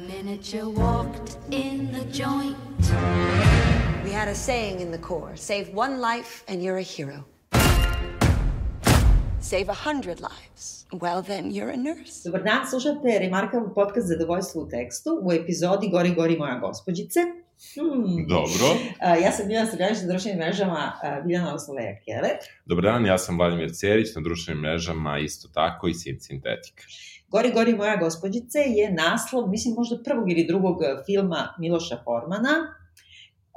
minute you walked in the joint. We had a saying in the Corps save one life and you're a hero. Save a hundred lives. Well, then you're a nurse. Dobar dan, slušate Remarkable podcast Zadovoljstvo u tekstu u epizodi Gori, gori moja gospođice. Hmm. Dobro. Uh, ja sam Biljana Srbljanić na društvenim mrežama uh, Biljana Osloveja Keller. Dobar dan, ja sam Vladimir Cerić na društvenim mrežama, isto tako i Sim Sintetika. Gori, gori moja gospođice je naslov, mislim možda prvog ili drugog filma Miloša Formana,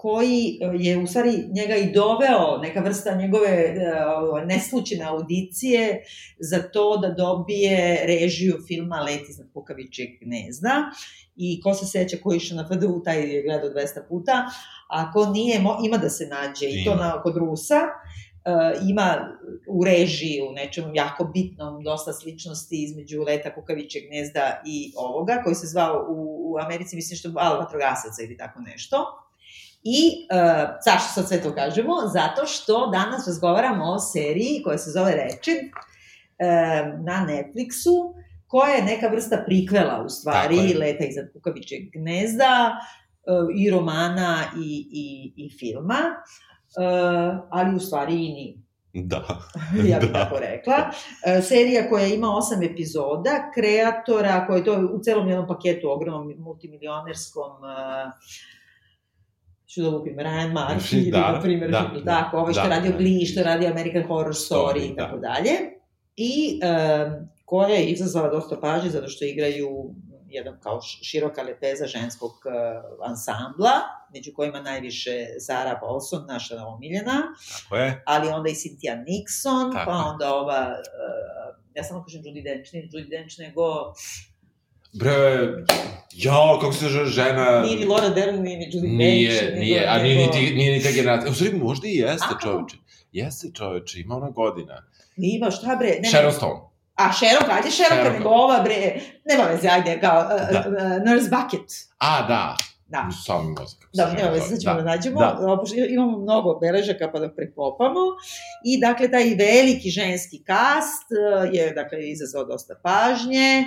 koji je u stvari njega i doveo, neka vrsta njegove uh, neslučene audicije za to da dobije režiju filma Let iznad kukavičeg gnezda. I ko se seća ko je išao na FDU, taj je gledao 200 puta, a ko nije, ima da se nađe i to na, kod Rusa, ima u režiji, u nečem jako bitnom, dosta sličnosti između Leta Kukavićeg gnezda i ovoga, koji se zvao u, u Americi, mislim što Al Vatrogasaca ili tako nešto. I uh, zašto sad sve to kažemo? Zato što danas razgovaramo o seriji koja se zove Ratchet uh, na Netflixu, koja je neka vrsta prikvela u stvari Leta iznad kukavićeg gnezda uh, i romana i, i, i filma, uh, ali u stvari i nije. Da. ja bih da. tako rekla. Uh, serija koja ima osam epizoda, kreatora, koja je to u celom jednom paketu ogromnom multimilionerskom uh, ću da lupim, Ryan Murphy, da, na primjer, da, da, tako, ovo što da, radio Glee, što radio American Horror Story i tako da. dalje. I um, koja je izazvala dosta pažnje zato što igraju jedan kao široka lepeza ženskog uh, ansambla, među kojima najviše Zara Paulson, naša omiljena. Tako je. Ali onda i Cynthia Nixon, Tako pa onda ova, uh, ja samo kažem Judy Dench, nije Judy Dench, nego Bre, jao, kako se žena... Nije ni Laura Dern, nije ni Judy Dench. Nije, nije, a nije, nije, nije ni te generacije. U stvari, možda i jeste čoveče. Jeste čoveče, ima ona godina. Ima, šta bre? Ne, Sharon Stone. A Sharon, ajde Sharon, nego ova bre, nema veze, ajde, kao uh, da. uh, Nurse Bucket. A, da. Da. Sam mozak. Da, nema veze, sad ćemo da, da nađemo. Da. Imamo mnogo beležaka pa da preklopamo. I, dakle, taj veliki ženski kast uh, je, dakle, izazvao dosta pažnje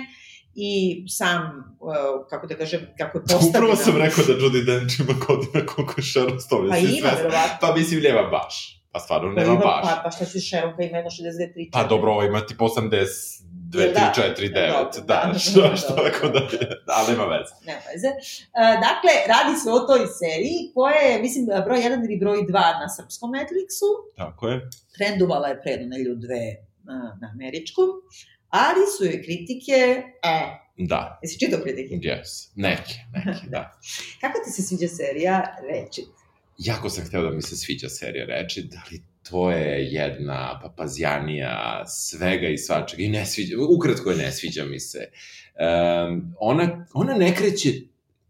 i sam, uh, kako da kažem, kako je postavljena... Upravo sam rekao da Judy Dench ima godina koliko je Sharon Stone. Pa ima, verovatno. Pa mislim, nema baš. Pa stvarno nema ima, baš. Pa, pa šta ću Sharon pa ima jedno 62, 3, Pa dobro, ovo ima tipa 80, 2, 3, 4, 9, da, da, da, što, što tako da, ali nema veze. Nema veze. Uh, dakle, radi se o toj seriji koja je, mislim, broj 1 ili broj 2 na srpskom Netflixu. Tako je. Trendovala je pre nedelju dve na, na američkom, ali su joj kritike, e, Da. Jesi čitao kritike? Yes, neke, neke, da. Kako ti se sviđa serija Reči? jako sam hteo da mi se sviđa serija reči, da li to je jedna papazjanija svega i svačega i ne sviđa, ukratko je ne sviđa mi se. Um, ona, ona ne kreće,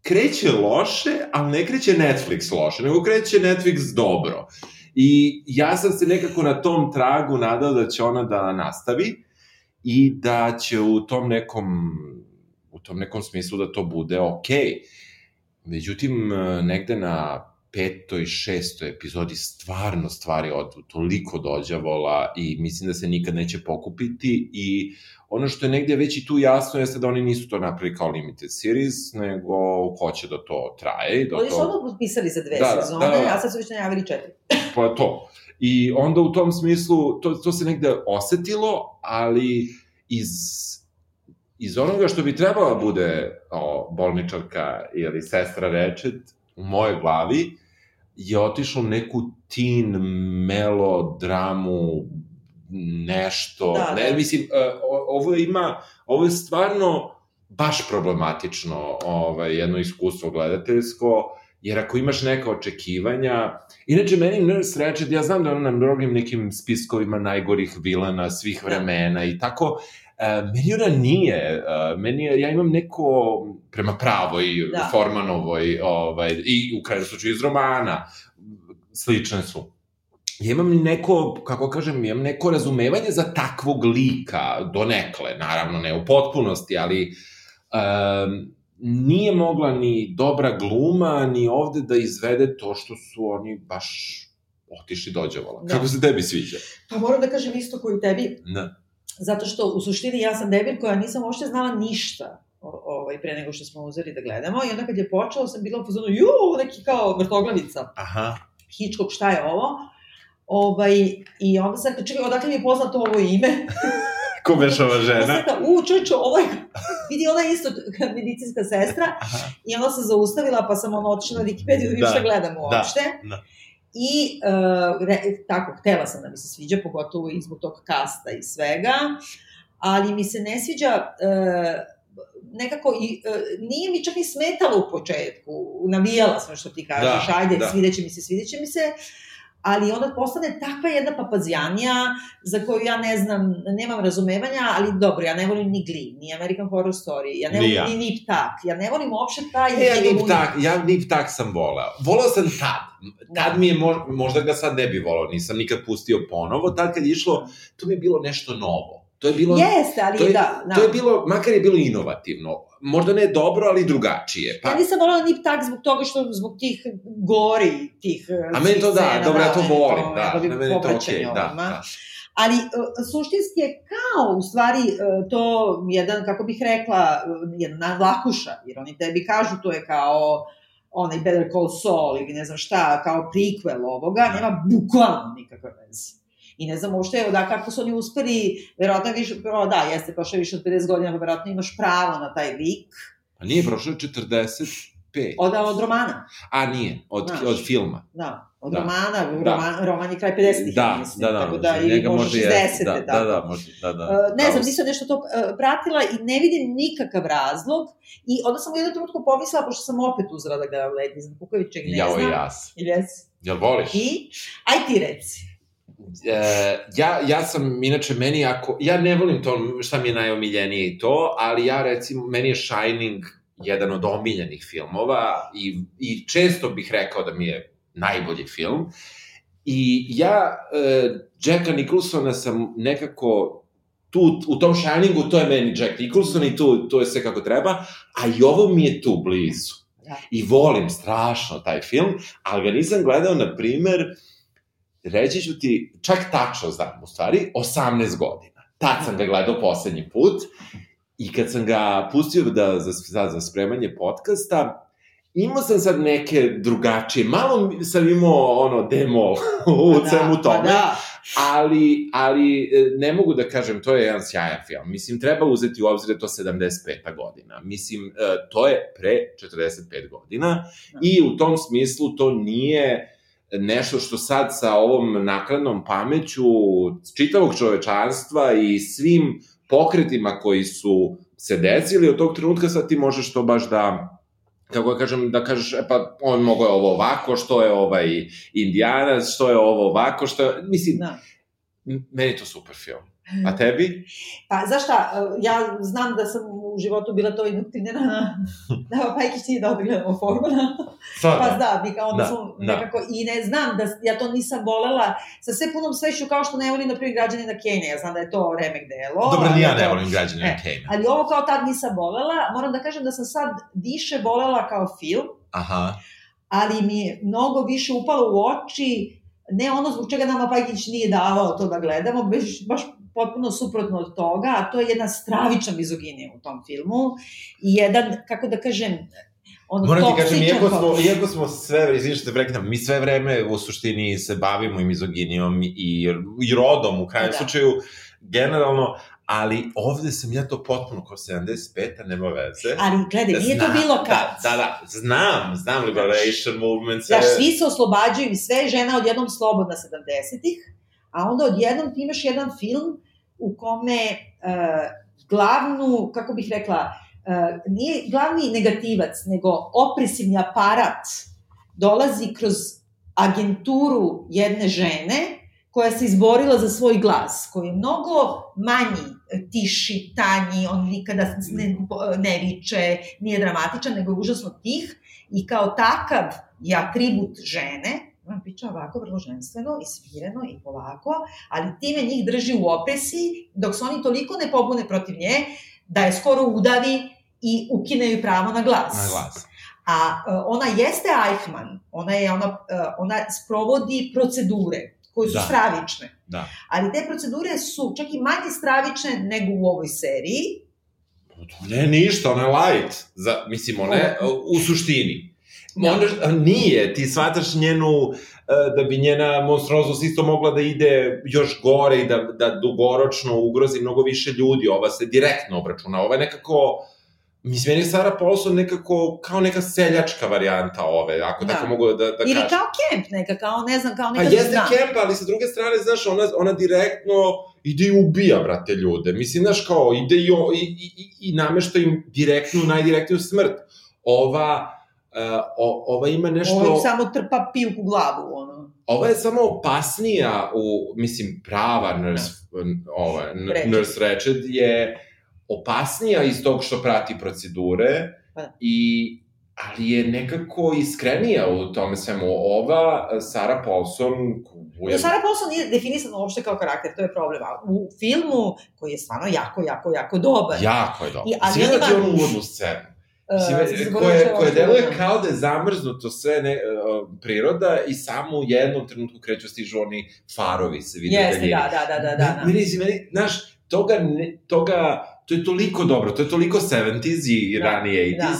kreće loše, ali ne kreće Netflix loše, nego kreće Netflix dobro. I ja sam se nekako na tom tragu nadao da će ona da nastavi i da će u tom nekom u tom nekom smislu da to bude okej. Okay. Međutim, negde na petoj, šestoj epizodi stvarno stvari od toliko dođavola i mislim da se nikad neće pokupiti i ono što je negde već i tu jasno jeste da oni nisu to napravili kao limited series, nego hoće da to traje. Da oni su to... odmah potpisali za dve da, sezone, da, da, a sad su već najavili četiri. pa to. I onda u tom smislu, to, to se negde osetilo, ali iz iz onoga što bi trebala da bude o, bolničarka ili sestra Rečet, u mojoj glavi je otišlo neku teen melodramu nešto, da, ne, da. mislim, e, ovo ima, ovo je stvarno baš problematično ovaj, jedno iskustvo gledateljsko, jer ako imaš neka očekivanja, inače meni Nurse Ratched, ja znam da ona na mnogim nekim spiskovima najgorih vilana svih da. vremena i tako, meni ona nije, uh, meni je, ja imam neko, prema pravoj, da. Formanovoj, ovaj, i u kraju slučaju iz romana, slične su. Ja imam neko, kako kažem, imam neko razumevanje za takvog lika, do nekle, naravno, ne u potpunosti, ali um, nije mogla ni dobra gluma, ni ovde da izvede to što su oni baš otišli dođevala. Da. Kako se tebi sviđa? Pa moram da kažem isto koji tebi. Da Zato što u suštini ja sam debil koja nisam uopšte znala ništa ovaj, pre nego što smo uzeli da gledamo i onda kad je počelo sam bila u fazonu, ju, neki kao vrtoglavica. Aha. Hitchcock, šta je ovo? Ovaj, I onda sam čekaj, odakle mi je poznato ovo ime? Ko beš ova žena? Onda sam rekla, u, ovo je, vidi, ona je isto medicinska sestra, Aha. i onda sam zaustavila, pa sam ono otišla na Wikipedia da vidim da. šta gledam da. uopšte. Da. da. I, uh, re, tako, htela sam da mi se sviđa, pogotovo i zbog tog kasta i svega, ali mi se ne sviđa uh, nekako, i, uh, nije mi čak ni smetalo u početku, navijala sam što ti kažeš, da, ajde, da. svideće mi se, svideće mi se, ali onda postane takva jedna papazijanija za koju ja ne znam, nemam razumevanja, ali dobro, ja ne volim ni Glee, ni American Horror Story, ja ne volim ja. ni Nip Tak, ja ne volim uopšte taj... E, ja Nip Tak, ja Nip Tak sam volao. Volao sam tad. Tad mi je, možda ga sad ne bi volao, nisam nikad pustio ponovo, tad kad je išlo, to mi je bilo nešto novo. To je bilo... Jeste, ali to je, da, da. To je bilo, makar je bilo inovativno možda ne dobro, ali drugačije. Pa... Ja nisam volala Nip Tak zbog toga što zbog tih gori, tih A meni to da, dobro, ja to volim, da, na meni to okej, okay, da, da. Ali uh, suštinski je kao, u stvari, uh, to jedan, kako bih rekla, uh, jedna vlakuša, jer oni tebi kažu to je kao onaj Better Call Saul ili ne znam šta, kao prikvel ovoga, nema bukvalno nikakve veze. I ne znam uopšte da kako su oni uspeli, verovatno više, o, da, jeste, prošlo više od 50 godina, pa verovatno imaš pravo na taj lik. Pa nije, prošlo 45. Od, od romana. A nije, od, Znaš, od filma. Da, od da. romana, da. roman, roman je kraj 50-ih, da, mislim, da, da, tako da, ili možda 60 da, tako. Da, da, možda, da, da. Uh, ne znam, nisam nešto to uh, pratila i ne vidim nikakav razlog i onda sam u jednom trenutku pomislila, pošto sam opet uzela da gledam Lady iz Kukovićeg, ne Jao, znam. Jao, jas. Ili? Jel voliš? I, aj ti reci e, ja, ja sam, inače, meni ako, ja ne volim to šta mi je najomiljenije i to, ali ja recimo, meni je Shining jedan od omiljenih filmova i, i često bih rekao da mi je najbolji film. I ja e, Jacka Nicholsona sam nekako tu, u tom Shiningu, to je meni Jack Nicholson i tu, to je sve kako treba, a i ovo mi je tu blizu. Da. I volim strašno taj film, ali ga nisam gledao, na primer, reći ću ti, čak tačno znam, u stvari, 18 godina. Tad sam ga gledao poslednji put i kad sam ga pustio da, za, za, za spremanje podcasta, imao sam sad neke drugačije, malo sam imao ono demo u pa da, svemu pa tome, da. ali, ali e, ne mogu da kažem, to je jedan sjajan film. Mislim, treba uzeti u obzir da to 75. godina. Mislim, e, to je pre 45 godina da. i u tom smislu to nije nešto što sad sa ovom nakladnom pameću čitavog čovečanstva i svim pokretima koji su se desili od tog trenutka sad ti možeš to baš da kako ja kažem, da kažeš, e pa on mogo je ovo ovako, što je ovaj indijanac, što je ovo ovako, što je, mislim, da. Meni to super film. A tebi? Pa, znaš šta, ja znam da sam u životu bila to induktivnjena na, da Pajkić nije da odgledamo formula. Sada. Pa da, mi kao da, smo da. nekako, i ne znam da ja to nisam volela sa sve punom sveću kao što ne volim, na primjer, građanina Kane, ja znam da je to remek delo. Dobro, ni ja ne volim građanina e, Kane. Ali ovo kao tad nisam volela, moram da kažem da sam sad više volela kao film, Aha. ali mi je mnogo više upalo u oči ne ono zbog čega nama Pajkić nije davao to da gledamo, baš, baš potpuno suprotno od toga, a to je jedna stravična mizoginija u tom filmu i jedan, kako da kažem, ono Moram ti kažem, iako smo, iako smo sve, izvini što te prekidam, mi sve vreme u suštini se bavimo i mizoginijom i, i rodom u krajem da. slučaju, generalno, ali ovde sam ja to potpuno kao 75-a, nema veze. Ali gledaj, nije znam, to bilo kad. Da, da, da, znam, znam liberation movement. Sve... Znaš, svi se oslobađaju i sve žena odjednom slobodna 70-ih, a onda odjednom ti imaš jedan film u kome uh, glavnu, kako bih rekla, uh, nije glavni negativac, nego opresivni aparat dolazi kroz agenturu jedne žene koja se izborila za svoj glas, koji je mnogo manji, tiši, tanji, on nikada ne, ne viče, nije dramatičan, nego je užasno tih i kao takav je atribut žene, on priča ovako vrlo ženstveno i svireno i polako, ali time njih drži u opresiji, dok se oni toliko ne pobune protiv nje, da je skoro udavi i ukineju pravo na glas. Na glas. A uh, ona jeste Eichmann, ona, je, ona, ona sprovodi procedure koje su da. stravične. Da. Ali te procedure su čak i manje stravične nego u ovoj seriji, Ne, ništa, ona je light. Za, mislim, ona je u suštini. Da. Ona, nije, ti shvataš njenu, e, da bi njena monstruoznost isto mogla da ide još gore i da, da dugoročno ugrozi mnogo više ljudi. Ova se direktno obračuna. Ova je nekako Mislim, meni je Sara Paulson nekako kao neka seljačka varijanta ove, ako da. tako mogu da, da kažem. Ili kao kemp neka, kao ne znam, kao neka Pa jeste kemp, ali sa druge strane, znaš, ona, ona direktno ide i ubija, brate, ljude. Mislim, znaš, kao, ide i, i, i, i namešta im direktnu, najdirektniju smrt. Ova, uh, o, ova ima nešto... Ova samo trpa pilku glavu, ono. Ova je samo opasnija u, mislim, prava nurse, da. ova, nurse Ratched je opasnija iz tog što prati procedure pa. i ali je nekako iskrenija u tome svemu. Ova Sara Paulson... Je... No, Sara Paulson nije definisana uopšte kao karakter, to je problem. U filmu, koji je stvarno jako, jako, jako dobar. Jako je dobar. I, ali Svi ima... onu uvodnu scenu. Mislim, uh, koje, koje deluje kao da je zamrznuto sve ne, uh, priroda i samo u jednom trenutku kreću stižu oni farovi se vidi Jeste, da, da, da, da, da. Meni, meni, znaš, toga, ne, toga to je toliko dobro, to je toliko 70s i da, rani 80s, da.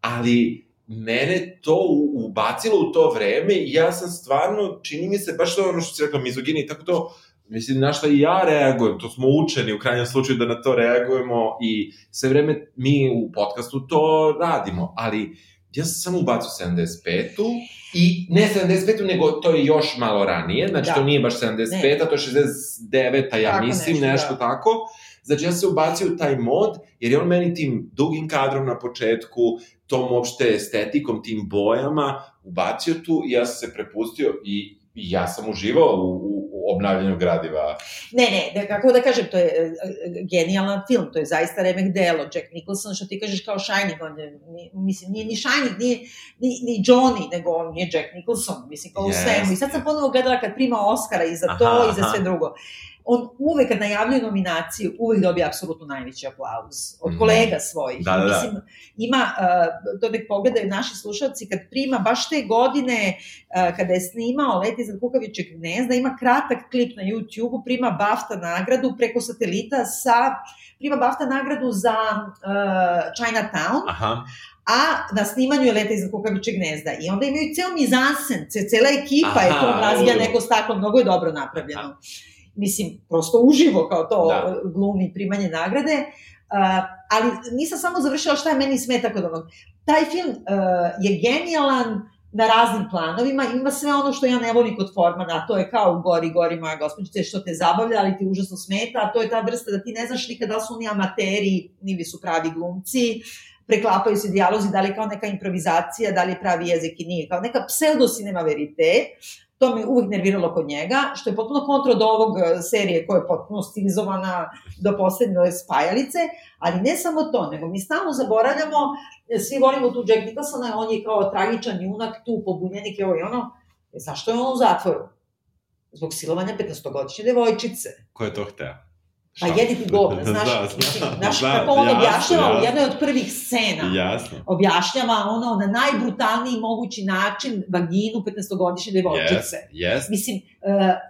ali mene to ubacilo u to vreme i ja sam stvarno, čini mi se, baš to ono što si rekla, mizogini tako to, mislim, na šta i ja reagujem, to smo učeni u krajnjem slučaju da na to reagujemo i sve vreme mi u podcastu to radimo, ali ja sam samo ubacio 75-u i ne 75-u, nego to je još malo ranije, znači da. to nije baš 75-a, to je 69-a, ja tako mislim, nešto, nešto da. tako. Znači, ja se ubacio u taj mod, jer je on meni tim dugim kadrom na početku, tom uopšte estetikom, tim bojama, ubacio tu i ja sam se prepustio i ja sam uživao u, u, u obnavljanju gradiva. Ne, ne, da, kako da kažem, to je uh, genijalan film, to je zaista remek delo. Jack Nicholson, što ti kažeš kao Shining, on je, ni, mislim, nije ni Shining, nije, ni, ni Johnny, nego on je Jack Nicholson, mislim, kao yes. u svemu. I sad sam ponovo gledala kad prima Oscara i za to aha, i za sve drugo on uvek kad najavljuje nominaciju, uvek dobija apsolutno najveći aplauz od mhm. kolega svojih. Da, da, da. Mislim, ima, to nek pogledaju naši slušalci, kad prima baš te godine, kada je snimao Leti za kukavićeg gnezda, ima kratak klip na YouTube-u, prima BAFTA nagradu preko satelita sa, prima BAFTA nagradu za uh, Chinatown, Aha a na snimanju je Leta iznad kukavičeg gnezda. I onda imaju ceo mizansen, cela ekipa Aha, je to razvija neko staklo, mnogo je dobro napravljeno. Aha mislim, prosto uživo kao to da. glumi primanje nagrade, uh, ali nisam samo završila šta je meni smeta kod onog. Taj film uh, je genijalan na raznim planovima, ima sve ono što ja ne volim kod Formana, to je kao Gori, Gori moja gospođice, što te zabavlja, ali ti užasno smeta, a to je ta vrsta da ti ne znaš nikada da su oni amateri, ili su pravi glumci, preklapaju se dijalozi, da li kao neka improvizacija, da li je pravi jezik i nije, kao neka pseudo cinema verite, To me uvijek nerviralo kod njega, što je potpuno kontra od ovog e, serije koja je potpuno stilizovana do poslednje spajalice, ali ne samo to, nego mi stalno zaboravljamo, e, svi volimo tu Jack Nicholsona, on je kao tragičan junak, tu pobunjenik i ovo i ono, e, zašto je on u zatvoru? Zbog silovanja 15-godišnje devojčice. Ko je to hteo? Pa jedi ti govna, znaš, da, znam, znaš da, kako on jasno, objašnjava jasno. u jednoj od prvih scena. Jasno. Objašnjava ono na najbrutalniji mogući način vaginu 15-godišnje devojčice. Yes, yes. Mislim, uh,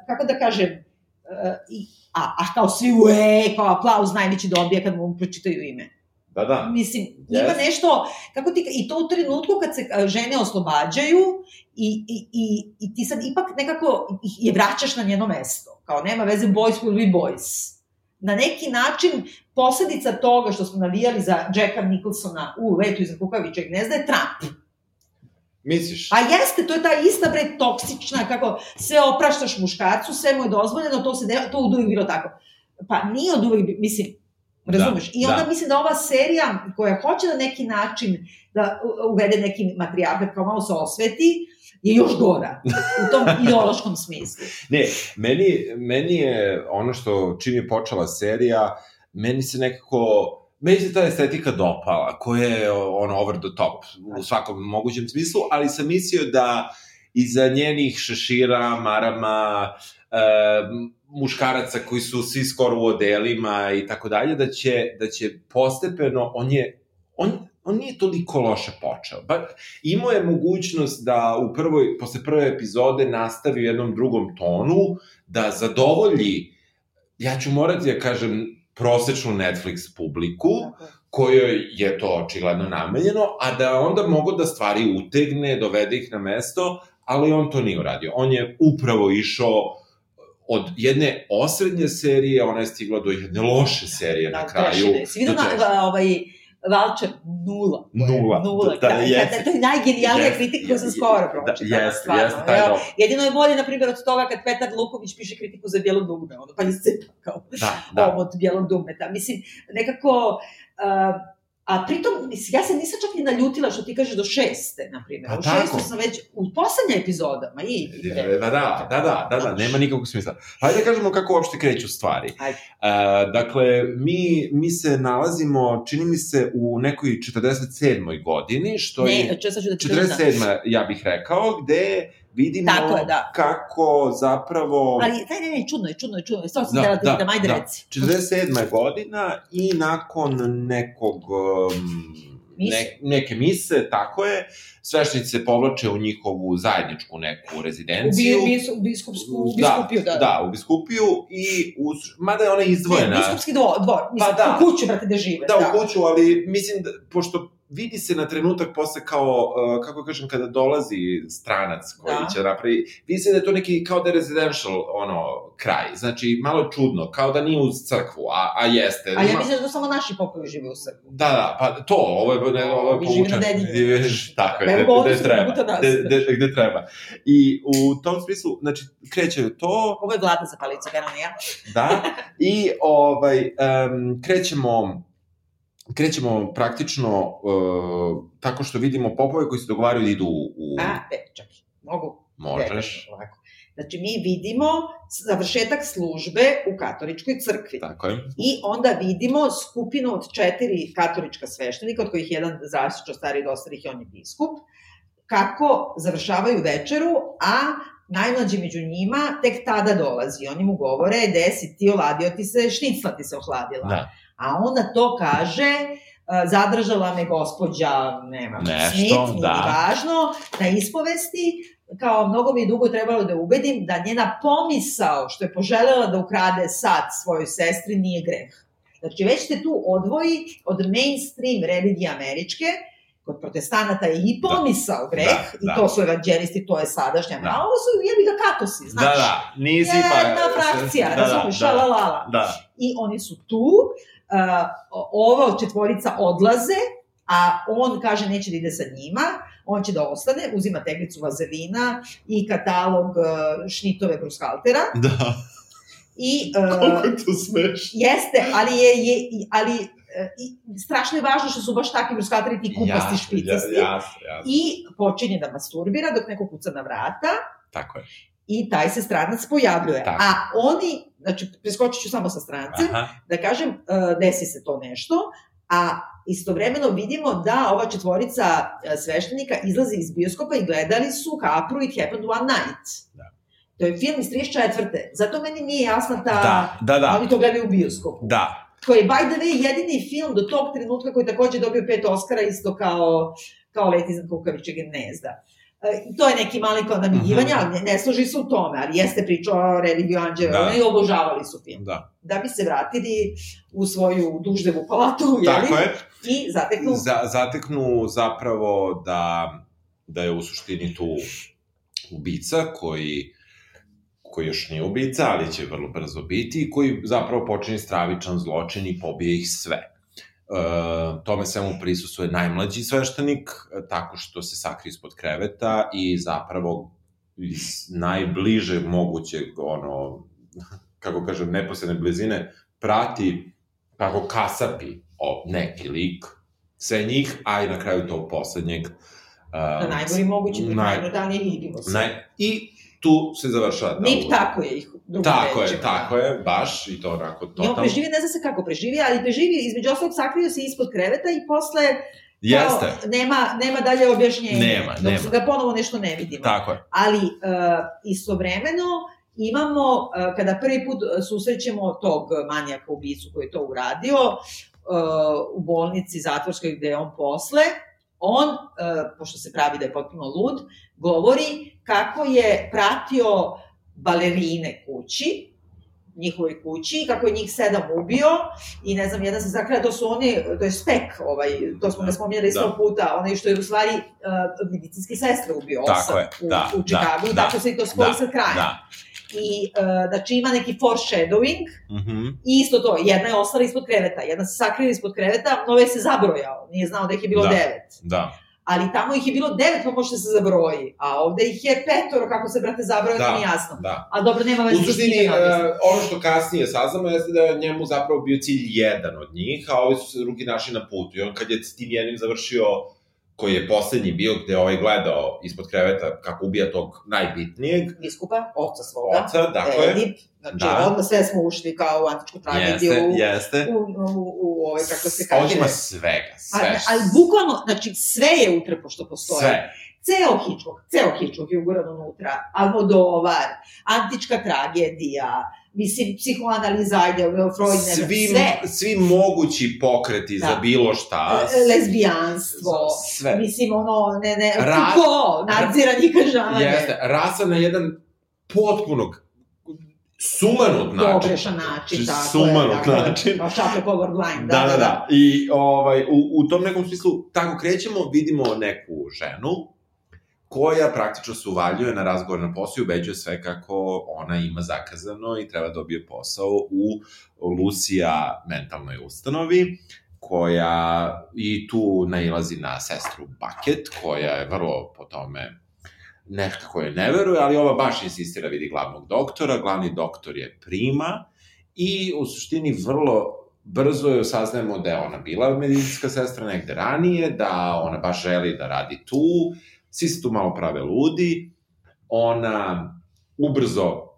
kako da kažem, uh, i, a, a kao svi ue, kao aplauz najveći dobija kad mu pročitaju ime. Da, da. Mislim, yes. ima nešto, kako ti, i to u trenutku kad se e, žene oslobađaju i, i, i, i ti sad ipak nekako je vraćaš na njeno mesto. Kao nema veze, boys will be boys na neki način posledica toga što smo navijali za Jacka Nicholsona u Letu iza kukavićeg gnezda je Trump. Misliš? A jeste, to je ta ista bre toksična, kako sve opraštaš muškarcu, sve mu je dozvoljeno, to se to od uvijek bilo tako. Pa nije od uvijek, mislim, razumeš? Da, I onda da. mislim da ova serija koja hoće na neki način da uvede neki materijal, kao malo se osveti, je još gora u tom ideološkom smislu. Ne, meni, meni je ono što čim je počela serija, meni se nekako meni se ta estetika dopala, koja je ono over the top u svakom mogućem smislu, ali sam mislio da iza njenih šešira, marama, e, muškaraca koji su svi skoro u odelima i tako dalje, da će, da će postepeno, on je, on, on nije toliko loše počeo. Ba, imao je mogućnost da u prvoj, posle prve epizode nastavi u jednom drugom tonu, da zadovolji, ja ću morati da kažem, prosečnu Netflix publiku, kojoj je to očigledno namenjeno, a da onda mogu da stvari utegne, dovede ih na mesto, ali on to nije uradio. On je upravo išao od jedne osrednje serije, ona je stigla do jedne loše serije da, na kraju. Trešine. Si vidio na, ovaj, Valčar nula. Nula. Nula. Da, da, jest. To je najgenijalnija kritika koju sam skoro pročitala. Da, jeste, jeste, taj dom. Jedino je bolje, na primjer, od toga kad Petar Luković piše kritiku za Bijelo dugme, ono, pa iscepa kao da, da. od Bijelog dugmeta. Mislim, nekako... Uh, A pritom, ja se nisam čak ni naljutila što ti kažeš do šeste, na primjer. Pa u šestu sam već, u poslednje epizodama, i... Da, da, da, da, da, da, nema nikakvog smisla. Hajde da kažemo kako uopšte kreću stvari. Hajde. Uh, dakle, mi, mi se nalazimo, čini mi se, u nekoj 47. godini, što ne, je... Ne, česa ću da ti 47. ja bih rekao, gde vidimo Tako je, da. kako zapravo... Ali, taj ne, ne, čudno je, čudno je, čudno je, stvarno sam da, da, da, da, da, reci. 47. godina i nakon nekog... Um, ne, neke mise, tako je, sveštenici se povlače u njihovu zajedničku neku rezidenciju. U, bis, u biskupsku, u biskupiju, da, da. Da, u biskupiju i, uz, mada je ona izdvojena. Ne, biskupski dvor, dvor mislim, pa da, u kuću, brate, da žive. Da, da, u kuću, ali mislim, da, pošto vidi se na trenutak posle kao, uh, kako kažem, kada dolazi stranac koji da. će napravi, vidi se da je to neki kao da je residential, ono, kraj. Znači, malo čudno, kao da nije uz crkvu, a, a jeste. A ja mislim da samo naši popovi žive u crkvu. Da, da, pa to, ovo je, ne, ovo je povučan. Tako je, gde, gde treba. Gde, gde, gde treba. I u tom smislu, znači, kreće to... Ovo je gladna za palicu, ja. Da, i ovaj, um, krećemo krećemo praktično uh, tako što vidimo popove koji se dogovaraju da idu u... A, e, čak, mogu? Možeš. Ovako. Znači, mi vidimo završetak službe u katoličkoj crkvi. Tako je. I onda vidimo skupinu od četiri katolička sveštenika, od kojih jedan zaštićo stari do ostalih on je biskup, kako završavaju večeru, a najmlađi među njima tek tada dolazi. Oni mu govore, gde si ti oladio ti se, šnicla ti se ohladila. Da. A onda to kaže, e, zadržala me gospođa, nema Nešto, Smith, da. važno, na ispovesti, kao mnogo mi je dugo trebalo da ubedim da njena pomisao što je poželela da ukrade sad svojoj sestri nije greh. Znači, već te tu odvoji od mainstream religije američke, kod protestanata je i pomisao da, greh, da, i da. to su evanđelisti, to je sadašnja, da. a ovo su, jebi ga katosi, znači. Da, da, nisi pa... Jedna frakcija, da, razumiješ, da, da, da. I oni su tu, ova četvorica odlaze, a on kaže neće da ide sa njima, on će da ostane, uzima teglicu vazelina i katalog uh, šnitove brushaltera. Da. I, uh, Koliko je to smeš? Jeste, ali je, je ali i strašno je važno što su baš takvi brushalteri ti kupasti ja, špicasti. Ja, ja, ja. I počinje da masturbira dok neko kuca na vrata. Tako je. I taj se stranac pojavljuje. Tako. A oni znači preskočit ću samo sa strance, Aha. da kažem, uh, desi se to nešto, a istovremeno vidimo da ova četvorica uh, sveštenika izlazi iz bioskopa i gledali su Capru It Happened One Night. Da. To je film iz 34. Zato meni nije jasna ta... Da, da, da. Oni to gledaju u bioskopu. Da. Koji je, by the way, jedini film do tog trenutka koji takođe dobio pet Oscara, isto kao, kao Let iznad kukavičeg gnezda. E, to je neki mali kod namigivanja, ali ne, ne služi se u tome, ali jeste priča o religiju anđela, da. i obožavali su film. Da. Da bi se vratili u svoju duždevu palatu, jeli? Tako je. I zateknu... Za, zateknu zapravo da, da je u suštini tu ubica koji koji još nije ubica, ali će vrlo brzo biti, i koji zapravo počini stravičan zločin i pobije ih sve. Uh, tome svemu prisusuje najmlađi sveštenik, e, tako što se sakri ispod kreveta i zapravo iz najbliže mogućeg, ono, kako kažem, neposredne blizine, prati kako kasapi o neki lik, sve njih, a i na kraju tog poslednjeg. Uh, na najgori mogući, naj, najbrutalnije vidimo se. Naj, I tu se završava ta Nip tako je ih Tako je, tako je, baš i to onako totalno. I on preživi, ne zna se kako preživi, ali preživi, između ostalog sakrio se ispod kreveta i posle Jeste. Kao, nema, nema dalje objašnjenja. Nema, dok nema. Dok ga ponovo nešto ne vidimo. Tako je. Ali uh, istovremeno imamo, uh, kada prvi put susrećemo tog manijaka ubicu koji je to uradio, uh, u bolnici zatvorskoj gde je on posle, on, uh, pošto se pravi da je potpuno lud, govori kako je pratio balerine kući, njihovoj kući, kako je njih sedam ubio i ne znam, jedan se zakraja, to su oni, to je spek, ovaj, to smo ga spominjali da. puta, onaj što je u stvari uh, medicinske sestre ubio, osam u, da, u Čikagu, da, tako da, se i to spoji da, sa krajem. Da i uh, znači ima neki foreshadowing mm -hmm. i isto to, jedna je ostala ispod kreveta, jedna se sakrila ispod kreveta, nove se zabrojao, nije znao da ih je bilo da. devet. Da ali tamo ih je bilo devet, pa može da se zabroji, a ovde ih je petoro, kako se, brate, zabroje, da, nije jasno. Da. A dobro, nema veze. U suštini, uh, ono što kasnije saznamo jeste da je njemu zapravo bio cilj jedan od njih, a ovi su se drugi našli na putu. I on kad je s tim jednim završio koji je poslednji bio gde ovaj gledao ispod kreveta kako ubija tog najbitnijeg. Biskupa, oca svoga. Oca, dakle. Edip, znači da. odmah sve smo ušli kao u antičku tragediju. Jeste, jeste. U, u, u, u ovaj, kako se kaže. Ovdje ima svega, sve. Ali, ali bukvalno, znači sve je utrpo što postoje. Sve. Ceo Hitchcock, ceo Hitchcock je uguran unutra. Almodovar, antička tragedija, mislim, psihoanaliza, ajde, Freud, ne svi, sve. Svi mogući pokreti da. za bilo šta. E, lesbijanstvo. Sve. Mislim, ono, ne, ne, Ra... ko, nadzira kažanje. Jeste, rasa na jedan potpunog sumanut način. Pogrešan način, tako sumanut je. Dakle, način. Kao šape colorblind, da, da, da, da. I ovaj, u, u tom nekom smislu, tako krećemo, vidimo neku ženu, koja praktično se uvaljuje na razgovor na posao i ubeđuje sve kako ona ima zakazano i treba da dobije posao u Lucija mentalnoj ustanovi, koja i tu nailazi na sestru Bucket, koja je vrlo po tome nekako je ne veruje, ali ova baš insistira vidi glavnog doktora, glavni doktor je prima i u suštini vrlo brzo joj saznajemo da je ona bila medicinska sestra negde ranije, da ona baš želi da radi tu, svi se tu malo prave ludi, ona ubrzo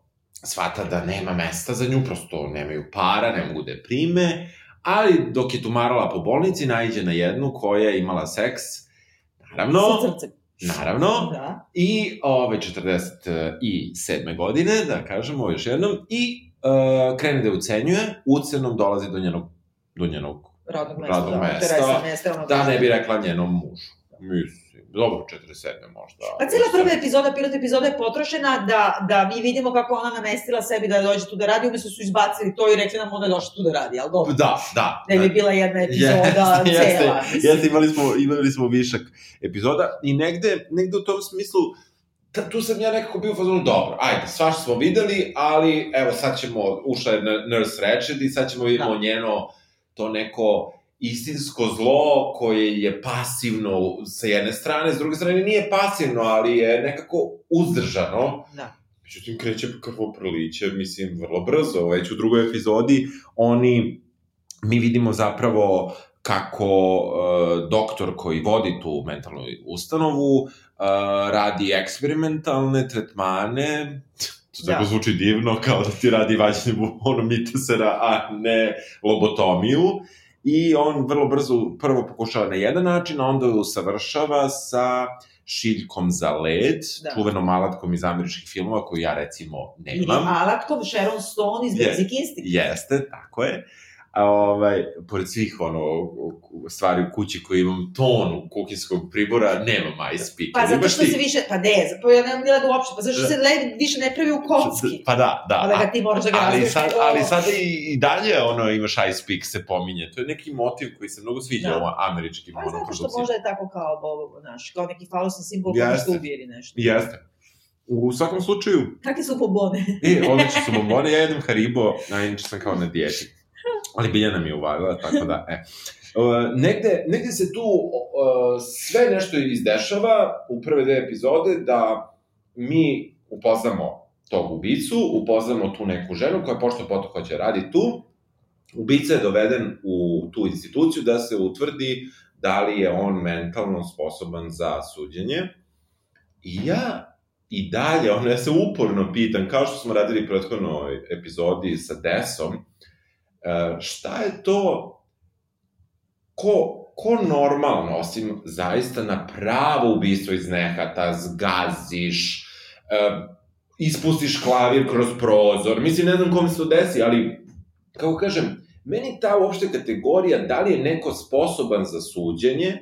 shvata da nema mesta za nju, prosto nemaju para, ne mogu da je prime, ali dok je tumarala po bolnici, najđe na jednu koja je imala seks, naravno. Naravno. Da. I ove 47. godine, da kažemo još jednom, i uh, krene da je ucenjuje, ucenom dolazi do njenog, do njenog radnog mesta, radnog da, mesta, mesta da ne bi rekla njenom mužu. Mislim dobro, 47 možda. Pa cijela prva epizoda, pilot epizoda je potrošena da, da mi vidimo kako ona namestila sebi da dođe tu da radi, umesto su izbacili to i rekli nam ona je došla tu da radi, ali dobro. Da, da. Ne bi bila jedna epizoda jeste, cela. Jeste, jeste, imali smo, imali smo višak epizoda i negde, negde u tom smislu, ta, tu sam ja nekako bio u fazonu, dobro, ajde, svašta smo videli, ali evo sad ćemo, ušla je Nurse Ratched i sad ćemo vidimo da. njeno to neko istinsko zlo koje je pasivno sa jedne strane, s druge strane nije pasivno, ali je nekako uzdržano. Da. Međutim, kreće prliće, mislim, vrlo brzo. Već u drugoj epizodi oni, mi vidimo zapravo kako uh, doktor koji vodi tu mentalnu ustanovu uh, radi eksperimentalne tretmane, to tako da. zvuči divno, kao da ti radi vađenje bubonomitesera, a ne lobotomiju. I on vrlo brzo prvo pokušava na jedan način, a onda usavršava sa šiljkom za led, da. čuvenom alatkom iz američkih filmova koju ja recimo nemam. Ili alatkom Sharon Stone iz Basic Instinct. Jeste, tako je. A, ovaj, pored svih ono, stvari u kući koje imam tonu kukinskog pribora, nema ice speaker. Pa zato što ti... se više, pa ne, pa ja nemam da uopšte, pa zašto se led više ne pravi u kocki? Pa da, da. Pa da ga ti moraš da ga ali sad, ali sad i, i dalje ono imaš ice speak se pominje. To je neki motiv koji se mnogo sviđa da. ovo američkim pa, ono zato što možda je tako kao, bo, znaš, kao neki falosni simbol koji ubije ili nešto. Jeste. U svakom slučaju... Kakve su bombone? e, odlične su bombone, ja jedem Haribo, a inače sam kao na dijeti. Ali Biljana mi je uvalila, tako da, e. Negde, negde se tu sve nešto izdešava u prve dve epizode da mi upoznamo tog ubicu, upoznamo tu neku ženu koja pošto poto hoće radi tu. Ubica je doveden u tu instituciju da se utvrdi da li je on mentalno sposoban za suđenje. I ja i dalje, ono, ja se uporno pitam, kao što smo radili u prethodnoj epizodi sa Desom, šta je to ko, ko normalno, osim zaista na pravo ubistvo iz nehata, zgaziš, uh, ispustiš klavir kroz prozor, mislim, ne znam kome se to desi, ali, kako kažem, meni ta uopšte kategorija, da li je neko sposoban za suđenje,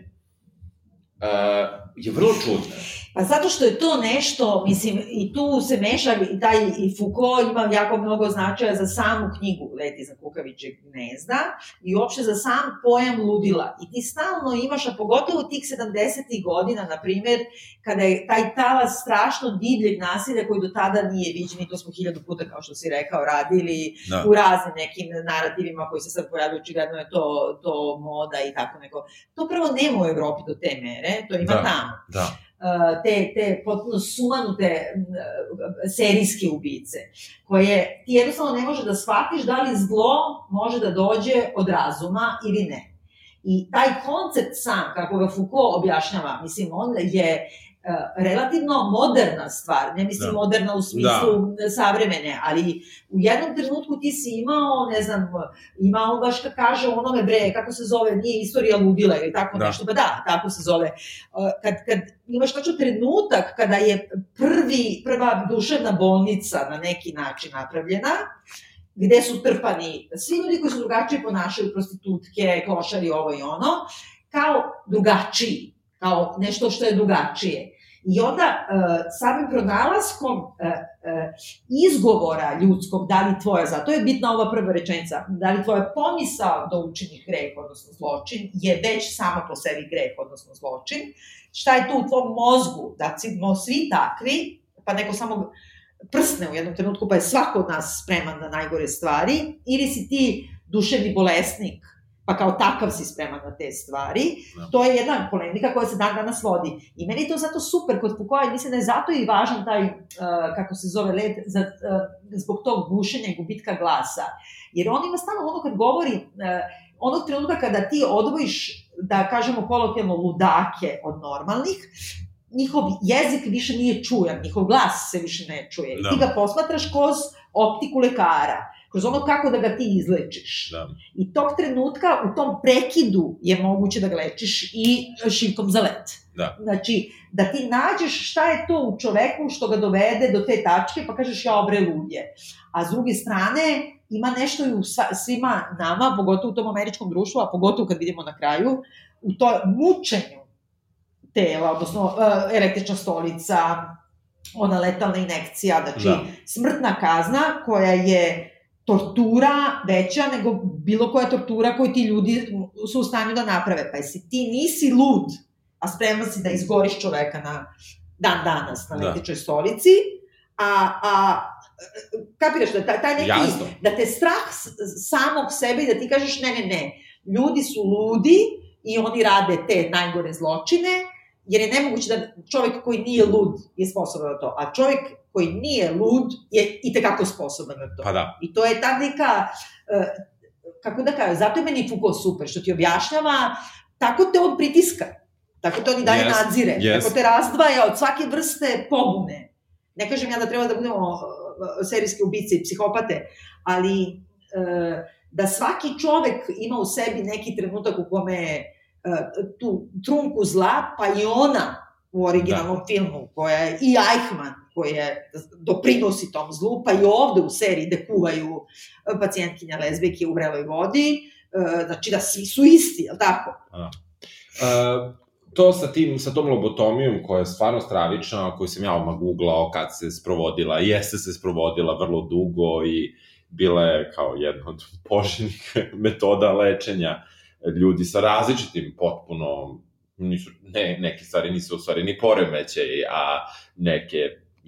uh, je vrlo čudna. Pa zato što je to nešto, mislim, i tu se meša i taj i Foucault ima jako mnogo značaja za samu knjigu Leti za kukavićeg gnezda i uopšte za sam pojam ludila. I ti stalno imaš, a pogotovo tih 70. godina, na primer, kada je taj talas strašno divljeg nasilja koji do tada nije viđen i to smo hiljadu puta, kao što si rekao, radili da. u raznim nekim narativima koji se sad pojavljaju, očigledno je to, to moda i tako neko. To prvo nema u Evropi do te mere, to ima da. tamo. Da te, te potpuno sumanute serijske ubice, koje ti jednostavno ne može da shvatiš da li zlo može da dođe od razuma ili ne. I taj koncept sam, kako ga Foucault objašnjava, mislim, on je relativno moderna stvar, ne mislim da. moderna u smislu da. savremene, ali u jednom trenutku ti si imao, ne znam, imao baš kad kaže onome bre, kako se zove, nije istorija ludila ili tako da. nešto, pa da, tako se zove. E, kad, kad imaš tačno trenutak kada je prvi, prva duševna bolnica na neki način napravljena, gde su trpani svi ljudi koji su drugačije ponašaju, prostitutke, klošari, ovo i ono, kao drugačiji kao nešto što je drugačije. I onda uh, samim pronalaskom uh, uh, izgovora ljudskog, da li tvoja, zato je bitna ova prva rečenica, da li tvoja pomisao da učiniš greh, odnosno zločin, je već sama po sebi greh, odnosno zločin. Šta je tu u tvom mozgu, da smo svi takvi, pa neko samo prsne u jednom trenutku, pa je svako od nas spreman na najgore stvari, ili si ti duševni bolesnik, pa kao takav si spreman na te stvari. Da. To je jedna polemika koja se dan danas vodi. I meni je to zato super kod Foucault, mislim da je zato i važan taj, uh, kako se zove, led, za, uh, zbog tog gušenja i gubitka glasa. Jer on ima stalno ono kad govori, uh, onog trenutka kada ti odvojiš, da kažemo kolokvijalno, ludake od normalnih, njihov jezik više nije čujan, njihov glas se više ne čuje. Da. I ti ga posmatraš kroz optiku lekara kroz ono kako da ga ti izlečiš. Da. I tog trenutka, u tom prekidu je moguće da ga lečiš i šivkom za let. Da. Znači, da ti nađeš šta je to u čoveku što ga dovede do te tačke, pa kažeš ja obre ludje. A s druge strane, ima nešto i u svima nama, pogotovo u tom američkom društvu, a pogotovo kad vidimo na kraju, u to mučenju tela, odnosno uh, električna stolica, ona letalna inekcija, znači da. smrtna kazna koja je tortura veća nego bilo koja tortura koju ti ljudi su u stanju da naprave. Pa jesi ti nisi lud, a spreman si da izgoriš čoveka na dan danas na električnoj da. stolici, a, a kapiraš da taj, taj neki, Jasno. da te strah samog sebe i da ti kažeš ne, ne, ne, ljudi su ludi i oni rade te najgore zločine, jer je nemoguće da čovek koji nije lud je sposoban na to, a čovek koji nije lud je i tekako sposoban na to. Pa da. I to je ta neka, uh, kako da kažem, zato je meni Foucault super, što ti objašnjava, tako te on pritiska, tako te on i dalje yes, nadzire, yes. tako te razdvaja od svake vrste pobune. Ne kažem ja da treba da budemo uh, serijske ubice i psihopate, ali da svaki čovek ima u sebi neki trenutak u kome tu trunku zla, pa i ona u originalnom da. filmu, koja je i Eichmann, koje doprinosi tom zlu, pa i ovde u seriji gde kuvaju e, pacijentkinja lezbijke u vreloj vodi, e, znači da svi su isti, je li tako? Da. Uh, to sa, tim, sa tom lobotomijom koja je stvarno stravična, koju sam ja odmah googlao kad se sprovodila, jeste se sprovodila vrlo dugo i bila je kao jedna od poželjnih metoda lečenja ljudi sa različitim potpuno nisu, ne, neke stvari nisu u stvari ni poremeće, a neke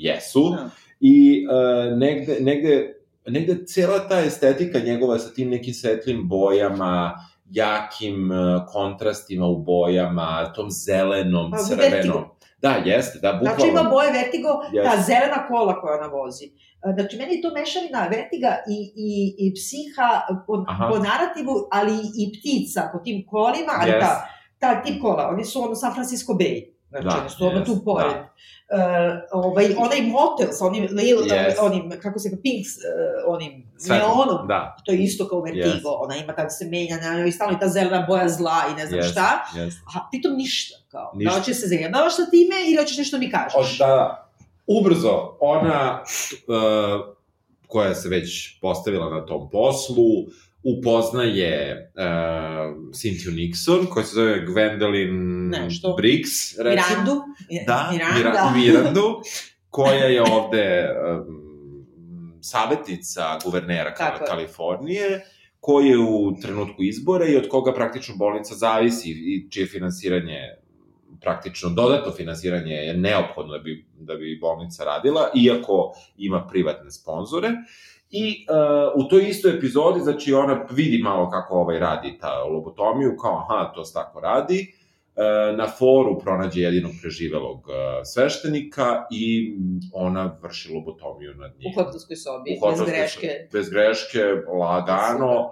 jesu. Da. I uh, negde, negde, negde cela ta estetika njegova sa tim nekim svetlim bojama, jakim uh, kontrastima u bojama, tom zelenom, pa, crvenom. Vertigo. Da, jeste, da, bukvalno. Znači ima boje vertigo, yes. ta zelena kola koja ona vozi. E, znači, meni je to mešavina vertiga i, i, i psiha po, Aha. po narativu, ali i ptica po tim kolima, ali yes. ta, ta tip kola, oni su ono San Francisco Bay. Znači, da, su yes, tu pored. Da. Uh, ovaj, onaj motel sa onim, lil, yes. onim, kako se ga, Pinks, uh, onim neonom, da. to je isto kao Vertigo, yes. ona ima tako se menja, na njoj stalno i ta zelena boja zla i ne znam yes. šta, yes. a pritom ništa, kao, da ništa. da hoćeš se zajebavaš sa time ili hoćeš nešto mi kažeš. O, da, da, ubrzo, ona, uh, koja se već postavila na tom poslu, upoznaje uh, Cynthia Nixon, koja se zove Gwendolyn Nešto. Briggs, recimo. Mirandu. Da, Miranda. Mirandu, koja je ovde um, savjetnica guvernera Tako Kalifornije, koji je u trenutku izbora i od koga praktično bolnica zavisi i čije finansiranje praktično dodatno finansiranje je neophodno da bi, da bi bolnica radila, iako ima privatne sponzore. I uh, u toj istoj epizodi, znači ona vidi malo kako ovaj radi ta lobotomiju, kao aha, to se tako radi, uh, na foru pronađe jedinog preživelog uh, sveštenika i ona vrši lobotomiju nad njim. U hotelskoj sobi, u bez greške. Bez greške, lagano.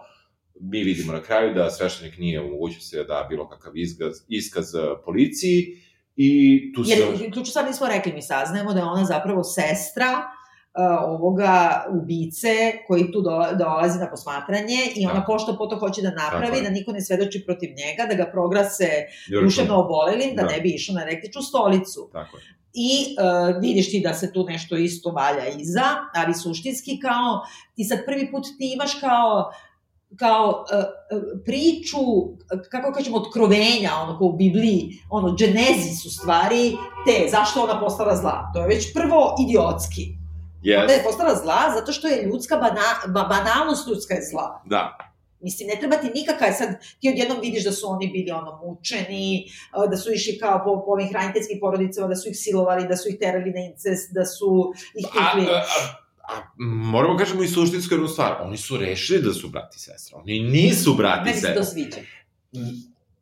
Mi vidimo na kraju da sveštenik nije u mogućnosti da da bilo kakav iskaz, iskaz policiji i tu se... Jer, ključno sad nismo rekli, mi saznajemo da je ona zapravo sestra ovoga ubice koji tu do, dolazi na posmatranje i ona da. pošto po to hoće da napravi, da niko ne svedoči protiv njega, da ga prograse duševno obolelim, da, da ne bi išao na električnu stolicu. Tako je. I uh, vidiš ti da se tu nešto isto valja iza, ali suštinski kao, ti sad prvi put ti imaš kao kao uh, priču, kako kažemo, otkrovenja, ono kao u Bibliji, ono, dženezis u stvari, te, zašto ona postala zla. To je već prvo idiotski. Yes. Onda je postala zla zato što je ljudska bana, ba, banalnost ljudska je zla. Da. Mislim, ne treba ti nikakav, sad ti odjednom vidiš da su oni bili ono mučeni, da su išli kao po, po ovim hraniteljskim porodicama, da su ih silovali, da su ih terali na incest, da su ih tukli. A, a, a, a, moramo kažemo i suštinsko jednu stvar, oni su rešili da su brati i sestra, oni nisu brati i sestra. Meni se to sviđa.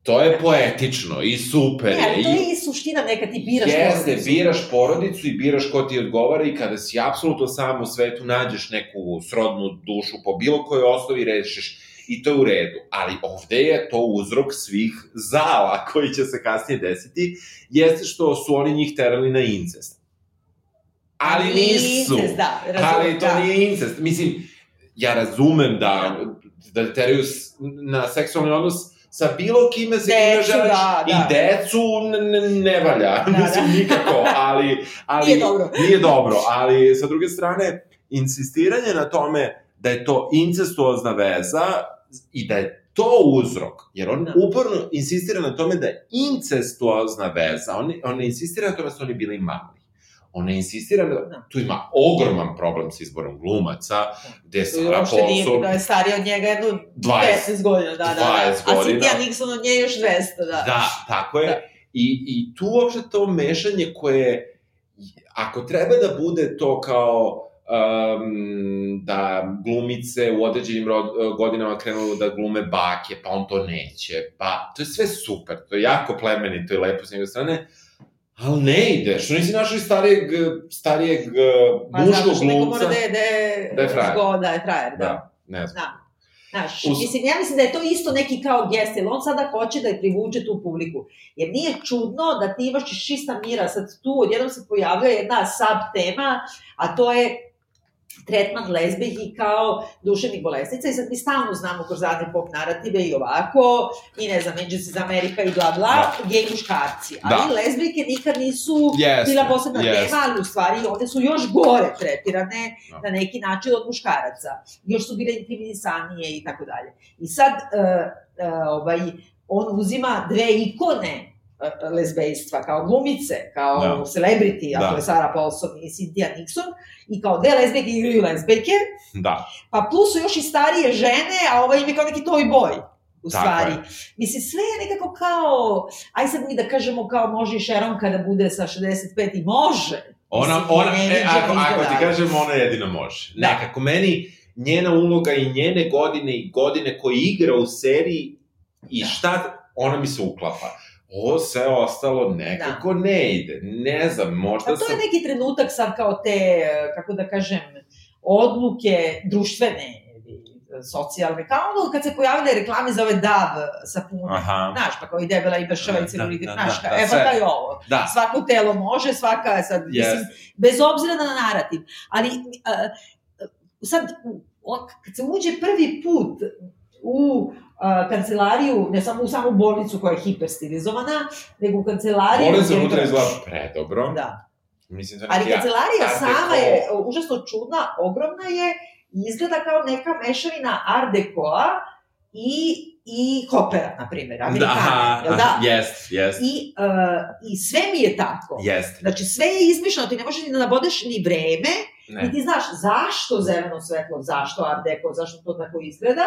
To je poetično i super. Ne, ali to je i suština neka ti biraš Jeste, porodicu. Jeste, biraš porodicu i biraš ko ti odgovara i kada si apsolutno sam u svetu nađeš neku srodnu dušu po bilo kojoj osnovi rešiš i to je u redu. Ali ovde je to uzrok svih zala koji će se kasnije desiti, jeste što su oni njih terali na incest. Ali nisu. Incest, da, razumem, ali to da. nije incest. Mislim, ja razumem da, da teraju na seksualni odnos sa bilo kime se kime želiš da, da. i decu ne, valja, da, mislim da. nikako, ali, ali nije dobro. nije dobro, ali sa druge strane insistiranje na tome da je to incestuozna veza i da je to uzrok, jer on da. uporno insistira na tome da je incestuozna veza, on, on insistira na tome da su oni bili mali. Ona insistira da, da tu ima ogroman problem sa izborom glumaca, gde Sara Paulson... Da je starija od njega jedno 20, 10 godina, da, da, da. 20 godina. A Cynthia Nixon od nje još 200, da. Da, tako je. Da. I, I tu uopšte to mešanje koje, ako treba da bude to kao um, da glumice u određenim rod, godinama krenu da glume bake, pa on to neće, pa to je sve super, to je jako plemenito i lepo s njegove strane, Ali ne ide, što nisi našli starijeg, starijeg pa, muškog glumca? Pa zato što neko mora da je, da je, da je frajer. Zgo, da je frajer, da. Da, ne znam. Da. Znaš, Us... mislim, ja mislim da je to isto neki kao gest, jer on sada hoće da je privuče tu publiku. Jer nije čudno da ti imaš čista mira, sad tu odjednom se pojavlja jedna sub tema, a to je tretman lezbijki kao duševnih bolesnica i sad mi stalno znamo kroz zadnje pop narative i ovako, i ne znam, Angels iz Amerika i bla bla, da. gej muškarci. Ali da. lezbijke nikad nisu yes. bila posebna yes. tema, ali u stvari one su još gore tretirane da. na neki način od muškaraca. Još su bile intiminisanije i tako dalje. I sad, uh, uh, ovaj, on uzima dve ikone lezbejstva, kao glumice, kao da. celebrity, da. ako je Sara Paulson i Cynthia Nixon, i kao dve lezbejke igraju lezbejke, da. pa plus su još i starije žene, a ovaj im je kao neki toy boy u Tako stvari. Je. Mislim, sve je nekako kao, aj sad mi da kažemo kao može i Sharon kada bude sa 65 i može. Ona, Mislim, ona, e, ako, ako ti kažemo, ona jedino može. Da. Nekako meni, njena uloga i njene godine i godine koje igra u seriji i da. šta, ona mi se uklapa ovo sve ostalo nekako da. ne ide. Ne znam, možda sam... to je neki trenutak sad kao te, kako da kažem, odluke društvene socijalne, kao ono kad se pojavile reklame za ove DAV sapune, Aha. znaš, pa kao i debela i bršava da, i da, da, znaš, da, da, evo da je ovo, da. svako telo može, svaka, sad, yes. mislim, bez obzira na narativ, ali uh, sad, kad se uđe prvi put u a, kancelariju, ne samo u samu bolnicu koja je hiperstilizovana, nego u kancelariju... Bolnica unutra izgleda predobro. Da. Mislim da Ali kancelarija ja, sama je užasno čudna, ogromna je i izgleda kao neka mešavina Art Decoa i, i Hoppera, na primjer, Amerikana, da, da? Jest, jest. I, uh, I sve mi je tako. Jest. Znači, sve je izmišljeno, ti ne možeš ni da nabodeš ni vreme, ne. i ti znaš zašto zeleno svetlo, zašto Art Deco, zašto to tako izgleda,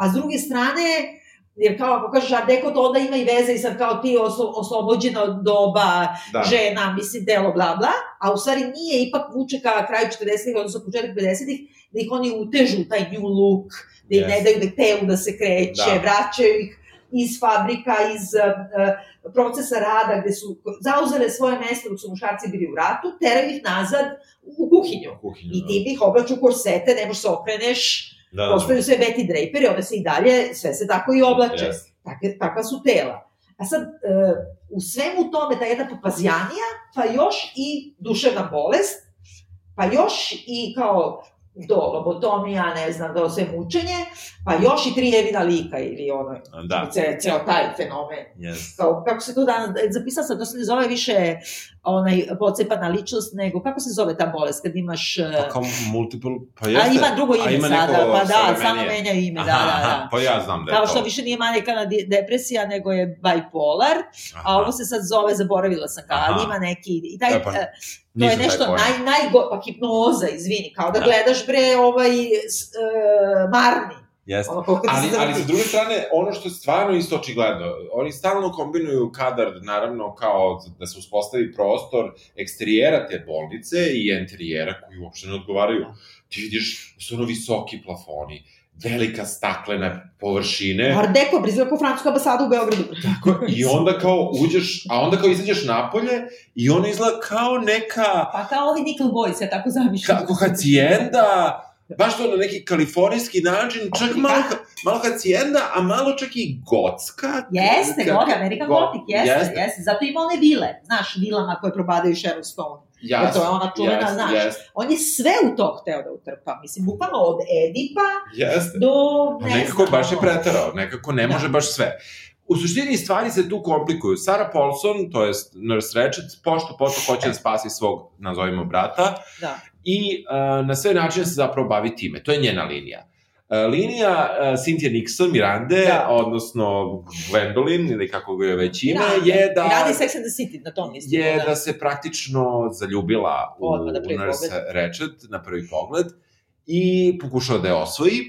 a s druge strane, jer kao ako kažeš Art Deco, to onda ima i veze i sad kao ti oslo, oslobođena od doba, da. žena, mislim, delo, bla, bla, a u stvari nije, ipak vuče ka kraju 40-ih, odnosno početak 50-ih, da ih oni utežu taj new look, da im yes. ne daju da telu da se kreće, da. vraćaju ih iz fabrika, iz uh, procesa rada, gde su zauzele svoje mesto dok su muškarci bili u ratu, teraju ih nazad u kuhinju. kuhinju I ti da. ih oblaču korsete, ne možeš se okreneš, da, da, postaju sve Betty Draper i one se i dalje, sve se tako i oblače. Yes. Takve, takva su tela. A sad, uh, u svemu tome ta jedna papazjanija, pa još i duševna bolest, pa još i kao do lobotomija, ne znam, do sve mučenje, pa još i tri evina lika ili ono, da. ce, ceo taj fenomen. Yes. Kao, kako se to danas, zapisala sam, to se ne zove više onaj pocepana ličnost, nego kako se zove ta bolest kad imaš... Pa kao multiple, pa jeste. A ima drugo ime ima sada, pa da, samo menja ime, da, aha, da, da. Pa ja znam da je Kao što to. više nije manikana depresija, nego je bipolar, aha. a ovo se sad zove, zaboravila sam kao, ali ima neki, i taj, e, pa, e, to je nešto naj, najgo, pa hipnoza, izvini, kao da, da. gledaš bre ovaj uh, Marni, Jeste. Ali, ali sa druge strane, ono što je stvarno isto očigledno, oni stalno kombinuju kadar, naravno, kao da se uspostavi prostor eksterijera te bolnice i enterijera koji uopšte ne odgovaraju. Ti vidiš, su ono visoki plafoni, velika staklena površine. Art Deco, brizila kao francuska ambasada u Beogradu. Tako, i onda kao uđeš, a onda kao izađeš napolje i ona izgleda kao neka... Pa kao ovi Nickel Boys, ja tako zamišljam. Kako hacijenda, baš to na neki kalifornijski način, čak malo, malo hacijenda, a malo čak i gotska. Jeste, ka, god, American go, Gothic, jeste, jeste, jeste. Zato ima one vile, znaš, vilama koje probadaju Sharon Stone. Jas, Jer to je ona čuvena, yes, znaš. Yes. On je sve u to hteo da utrpa. Mislim, bukvalno od Edipa yes. do... Ne nekako znam, baš je pretarao, nekako ne da. može baš sve. U suštini stvari se tu komplikuju. Sarah Paulson, to je Nurse Ratched, pošto poto hoće da spasi svog, nazovimo, brata. Da i uh, na sve načine se zapravo bavi time. To je njena linija. Uh, linija uh, Cynthia Nixon, Mirande, da. odnosno Gwendolyn, ili kako ga je već ime, Miranda. je da... Radi Sex and the City, na tom mislim. Je da. da se praktično zaljubila u, Odmah, u Nurse Ratched na prvi pogled i pokušao da je osvoji.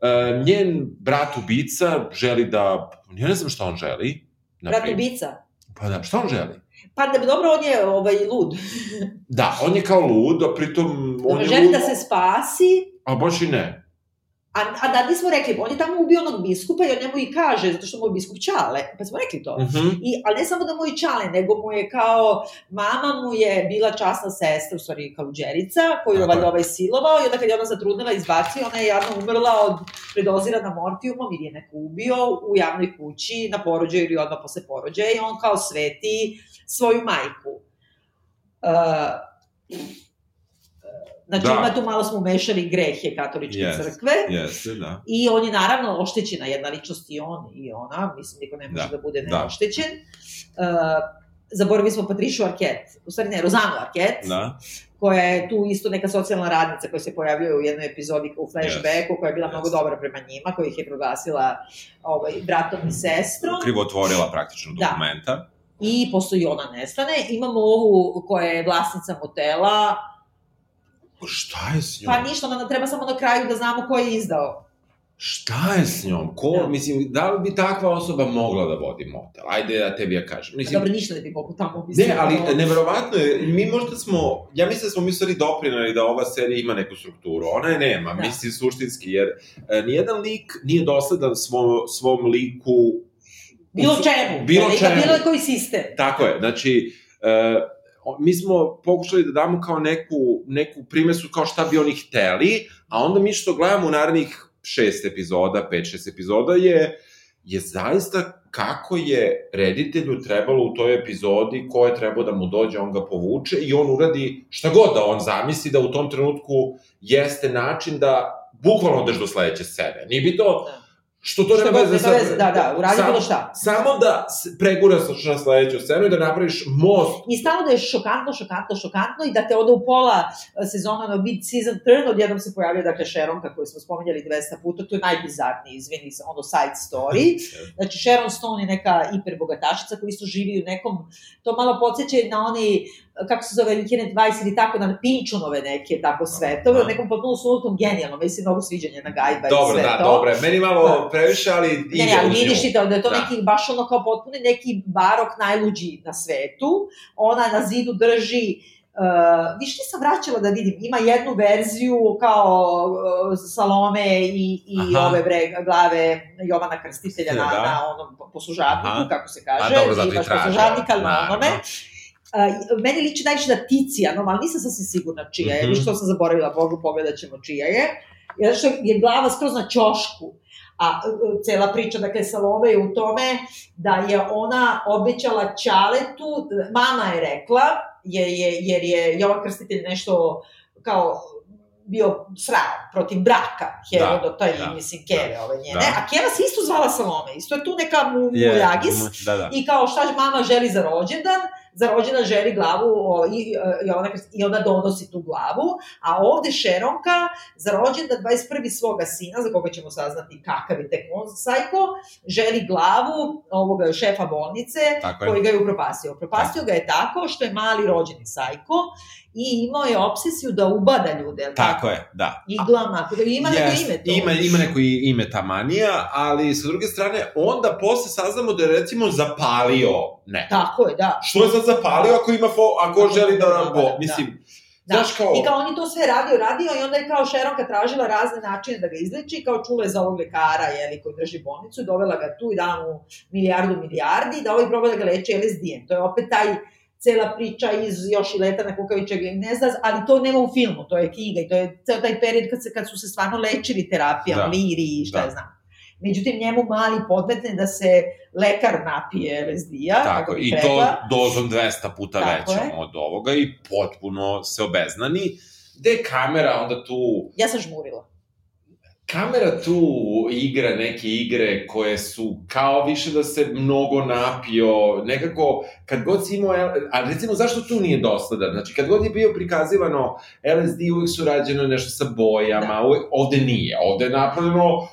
Uh, njen brat ubica želi da... Ja ne znam šta on želi. Brat ubica? Pa da, šta on želi? Pa da, dobro, on je ovaj, lud. da, on je kao lud, a pritom... On je želi lud... da se spasi. A baš i ne. A, a da nismo rekli, on je tamo ubio onog biskupa i on njemu i kaže, zato što mu je biskup Čale, pa smo rekli to. Uh mhm. -huh. I, ali ne samo da mu je Čale, nego mu je kao, mama mu je bila časna sestra, u stvari kaluđerica, koju je valjda ovaj silovao i onda kad je ona zatrudnila izbacio, ona je javno umrla od predozirana morfijumom ili je neko ubio u javnoj kući na porođaju ili odmah posle porođaja i on kao sveti svoju majku. Uh, Znači, da. ima tu malo smo umešali grehe katoličke yes, crkve. Jeste, da. I on je naravno oštećena jedna ličnost i on i ona. Mislim, niko ne može da, da bude da. neoštećen. Uh, zaboravili smo Patrišu Arket, u stvari ne, Rozanu Arket, da. koja je tu isto neka socijalna radnica koja se pojavljuje u jednoj epizodi u flashbacku, yes. koja je bila yes. mnogo dobra prema njima, koja ih je proglasila ovaj, bratom i sestrom. Krivotvorila praktično da. dokumenta. Da. I postoji ona nestane. Imamo ovu koja je vlasnica motela, Šta je s njom? Pa ništa, onda treba samo na kraju da znamo ko je izdao. Šta je s njom? Ko, da. mislim, da li bi takva osoba mogla da vodi motel? Ajde da tebi ja kažem. Mislim, Dobro, ništa ne bi mogu tamo. Mislim, ne, ali to... neverovatno je, mi možda smo, ja mislim da smo mi stvari doprinali da ova serija ima neku strukturu. Ona je nema, da. mislim, suštinski, jer e, nijedan lik nije dosledan svom, svom liku Bilo čemu. Bilo čemu. Bilo koji sistem. Tako je, znači, e, mi smo pokušali da damo kao neku, neku primesu kao šta bi oni hteli, a onda mi što gledamo u narednih šest epizoda, pet, šest epizoda je, je zaista kako je reditelju trebalo u toj epizodi ko je trebao da mu dođe, on ga povuče i on uradi šta god da on zamisli da u tom trenutku jeste način da bukvalno odeš do sledeće scene. Nije bi to... Što to Što nema veze sa... veze, da, da, uradi bilo šta. Samo da s- preguraš na sledeću scenu i da napraviš most. I stalno da je šokantno, šokantno, šokantno i da te onda u pola sezona, ono mid-season turn, odjednom se pojavio, dakle, Sharonka koju smo spomenjali 200 puta, to je najbizarniji, izvini, ono side story. Znači, Sharon Stone je neka hiperbogatašica koja isto živi u nekom, to malo podsjeća na oni, kako se zove, Weekend Vice ili tako, na Pinčunove neke tako svetove, u nekom potpuno sunutom genijalno, meni se mnogo sviđa njena gajba i Dobro, sve da, to. dobro. je. Meni malo Da. previše, ali ide Ne, ne, ali vidiš ti da, da je to Da. neki, baš ono kao potpuni neki barok najluđi na svetu. Ona na zidu drži Uh, viš ti sam vraćala da vidim, ima jednu verziju kao uh, Salome i, i Aha. ove bre, glave Jovana Krstitelja na, Da. na onom poslužavniku, Aha. kako se kaže, A dobro, zato i traže. poslužavnik, ali na Naravno. onome. Uh, meni liči najviše da Ticijano, ali nisam sasvim sigurna čija je, Mhm. viš što sam zaboravila, Bogu pogledat ćemo čija je. Jer što je glava skroz na ćošku. A e, cela priča, dakle, Salome je u tome da je ona obećala Ćaletu, mama je rekla, je, je, jer je Jovan Krstitelj nešto kao bio srao protiv braka Herodota i, da, mislim, Keve ove njene. da. A Keva se isto zvala Salome, isto je tu neka mu, Je, muljagis. mu- Da, da. I kao šta mama želi za rođendan, za rođendan želi glavu i, i, ona, i ona donosi tu glavu, a ovde Šeronka za rođendan 21. svoga sina, za koga ćemo saznati kakav je tek on sajko, želi glavu ovoga šefa bolnice Tako je. koji ga je upropastio. Upropastio ga je tako što je mali rođeni sajko i imao je obsesiju da ubada ljude, jel Tako je, da. Iglama, ima neko Jest, ime to. Ima, ima neko ime ta manija, ali sa druge strane, onda posle saznamo da je recimo zapalio ne. Tako je, da. Što je sad zapalio ako ima fo, ako želi da, Da, bo, da. mislim, Da. znaš kao... I kao on je to sve radio, radio i onda je kao Šeronka tražila razne načine da ga izleči, kao čula je za ovog lekara, jeli, koji drži bolnicu, dovela ga tu i dala mu milijardu milijardi, da ovaj proba da ga leči LSD-em. To je opet taj cela priča iz još i leta na kukavičeg ne zna, ali to nema u filmu, to je knjiga i to je ceo taj period kad, se, kad su se stvarno lečili terapijama, Da. da. liri i šta Da. da. znam. Međutim, njemu mali podmetne da se lekar napije LSD-a, Tako, i to rekla. dozom 200 puta Tako većom je. od ovoga i potpuno se obeznani. Gde je kamera onda tu Ja sam žmurila. kamera tu igra neke igre koje su kao više da se mnogo napio, nekako, kad god si imao, a recimo zašto tu nije dosledan? Znači, kad god je bio prikazivano LSD, uvek su rađeno nešto sa bojama, Da. uvek, ovde nije, ovde je napravljeno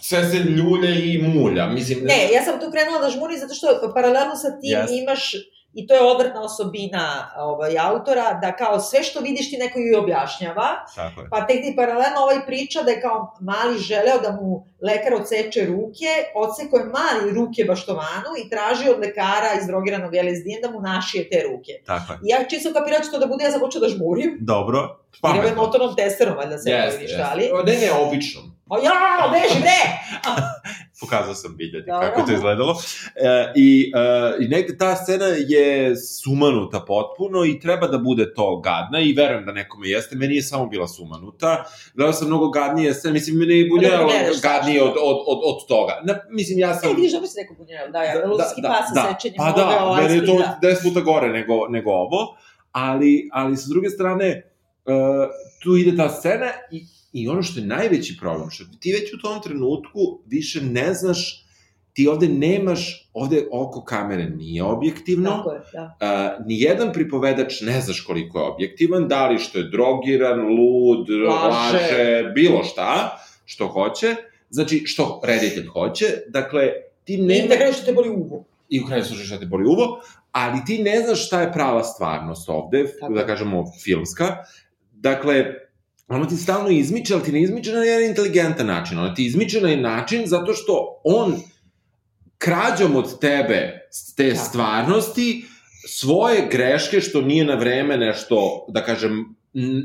sve se ljulje i mulja, mislim... Ne, ja sam tu krenula da žmurim zato što paralelno sa tim Jeste. imaš i to je odvrtna osobina ovaj, autora, da kao sve što vidiš ti neko ju objašnjava, Tako je. pa tek ti paralelno ovaj priča da je kao mali želeo da mu lekar odseče ruke, odseko je mali ruke baštovanu i traži od lekara iz drogiranog LSD da mu našije te ruke. Tako je. I ja čisto kapirao ću to da bude, ja sam da žmurim, Dobro. jer je Pametno. motornom testerom, valjda se Jeste, vidiš, jeste. ali... Ne, ne, običnom. O ja, beži bre! Pokazao sam biljadi kako je to izgledalo. E, i, e, I negde ta scena je sumanuta potpuno i treba da bude to gadna i verujem da nekome jeste. Meni je samo bila sumanuta. Gledao sam mnogo gadnije scene, mislim, meni je gledaš gadnije od, od, od, od toga. Na, mislim, ja sam... E, vidiš, dobro si rekao bunjel, da, ja, luski da, pas sa sečenjem Pa da, meni je to da. 10 puta gore nego, nego ovo, ali, ali sa druge strane, uh, tu ide ta scena i, i ono što je najveći problem, što ti već u tom trenutku više ne znaš, ti ovde nemaš, ovde oko kamere nije objektivno, Tako je, da. Uh, nijedan pripovedač ne znaš koliko je objektivan, da li što je drogiran, lud, Laže. laže, bilo šta, što hoće, znači što reditelj hoće, dakle, ti Ne, ne... da kraju što te boli uvo. I u kraju slušaš šta te boli uvo, ali ti ne znaš šta je prava stvarnost ovde, Tako da kažemo filmska. Dakle, ono ti stalno izmiče, ali ti ne izmiče na jedan inteligentan način. Ono ti izmiče na način zato što on krađom od tebe te Tako. stvarnosti svoje greške što nije na vreme nešto, da kažem,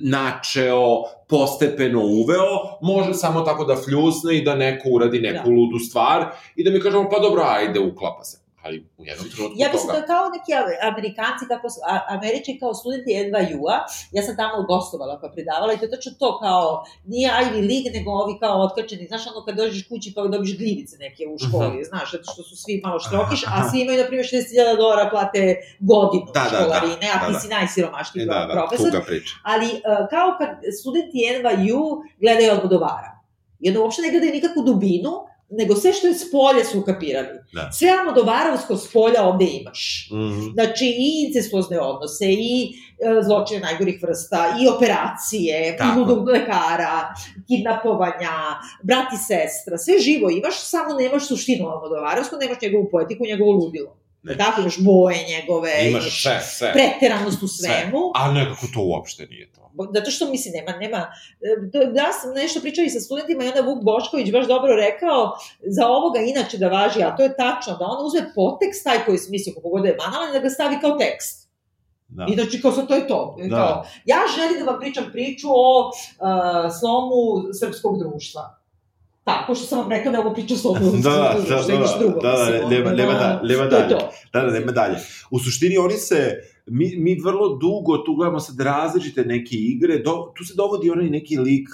načeo, postepeno uveo, može samo tako da fljusne i da neko uradi neku Da. ludu stvar i da mi kažemo, pa dobro, ajde, uklapa se. Ali u jednom trenutku Ja mislim da toga... je kao neki Ame- Amerikanci, kako, su- a, Američani kao studenti NYU-a, ja sam tamo gostovala pa predavala i to je točno to kao, nije Ivy League, nego ovi kao otkačeni, znaš ono kad dođeš kući pa dobiš gljivice neke u školi, znaš, zato što su svi malo štrokiš, a svi imaju, na primjer, 60.000 dolara plate godinu Da, da, da, školarine, a da, ti da. si najsiromašniji Da, da, profesor, tuga priča. ali uh, kao kad studenti NYU gledaju. I onda uopšte ne gledaju nikakvu dubinu, nego sve što je s polja su ukapirali. Da. Sve Almodovarovsko s polja ovde imaš. Mhm. Znači, i incestuozne odnose, i e, zločine najgorih vrsta, i operacije, Tako. i ludog lekara, kidnapovanja, brat i sestra, sve živo imaš, samo nemaš suštinu Almodovarovsku, nemaš njegovu poetiku, njegovo ludilo. Ne. Tako, imaš boje njegove, Imaš sve, sve. preteranost u svemu. A nekako to uopšte nije to. Zato što, mislim, nema, nema, e, da sam nešto pričala i sa studentima i onda Vuk Bošković baš dobro rekao za ovoga inače da važi, a to je tačno, da on uzme potekst taj koji smisli kako god da je banalan da ga stavi kao tekst. Da. I znači, kao sad to je to. Da. Kao, ja želim da vam pričam priču o uh, slomu srpskog društva. Tako što sam vam rekla da ovo priča o slomu Da, da, da, da, drugo. da, da, mislim, nema- ono, nema da- nema to je dalje. to. Da, da, nema dalje. U suštini oni se, mi, mi vrlo dugo tu gledamo sad različite neke igre, do, tu se dovodi onaj neki lik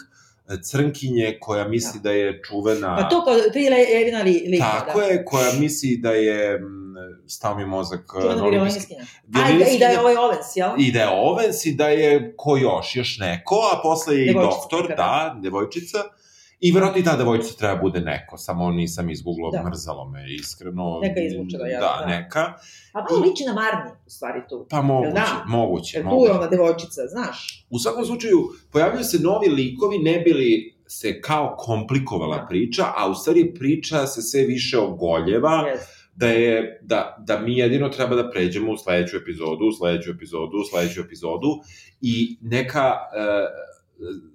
e, crnkinje koja misli da, je čuvena... Pa to kao, to je Evina li, lika, Tako da. je, koja misli da je, m, stao mi mozak, e, Čuvena violiniskinja. A, i da, i da je ovaj Ovens, jel? I da je Ovens i da je ko još, još neko, a posle je i Devojčica, doktor, da. da, devojčica. I verovatno i ta devojčica treba bude neko, samo nisam izgooglao, Da. mrzalo me, iskreno. Neka izvučena, ja, Da, da. neka. A malo liči na Marni, u stvari tu. Pa moguće, Da. moguće, Jer tu je ona devojčica, znaš? U svakom slučaju, pojavljaju se novi likovi, ne bili se kao komplikovala Da. priča, a u stvari priča se sve više ogoljeva, Yes. da je, da, da mi jedino treba da pređemo u sledeću epizodu, u sledeću epizodu, u sledeću epizodu i neka e,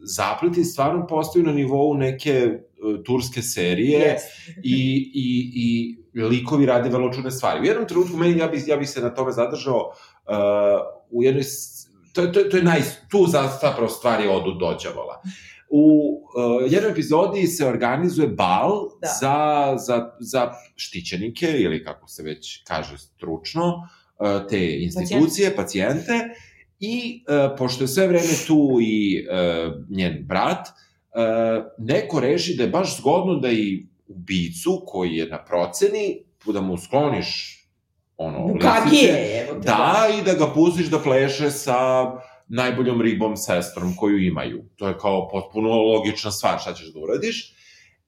zapleti stvarno postaju na nivou neke e, turske serije Yes. i, i, i likovi rade vrlo čudne stvari. U jednom trenutku, meni, ja bih ja bi se na tome zadržao uh, u jednoj, to, je- to, to je naj, tu za, zapravo stvari odu dođavola. U uh, jednoj epizodi se organizuje bal Da. za, za, za štićenike, ili kako se već kaže stručno, uh, te institucije, pacijente, i uh, pošto je sve vreme tu i uh, njen brat, uh, neko reši da je baš zgodno da i ubicu koji je na proceni, da mu skloniš ono, Kak je, evo te. Da, i da ga pustiš da pleše sa najboljom ribom sestrom koju imaju. To je kao potpuno logična stvar, šta ćeš da uradiš.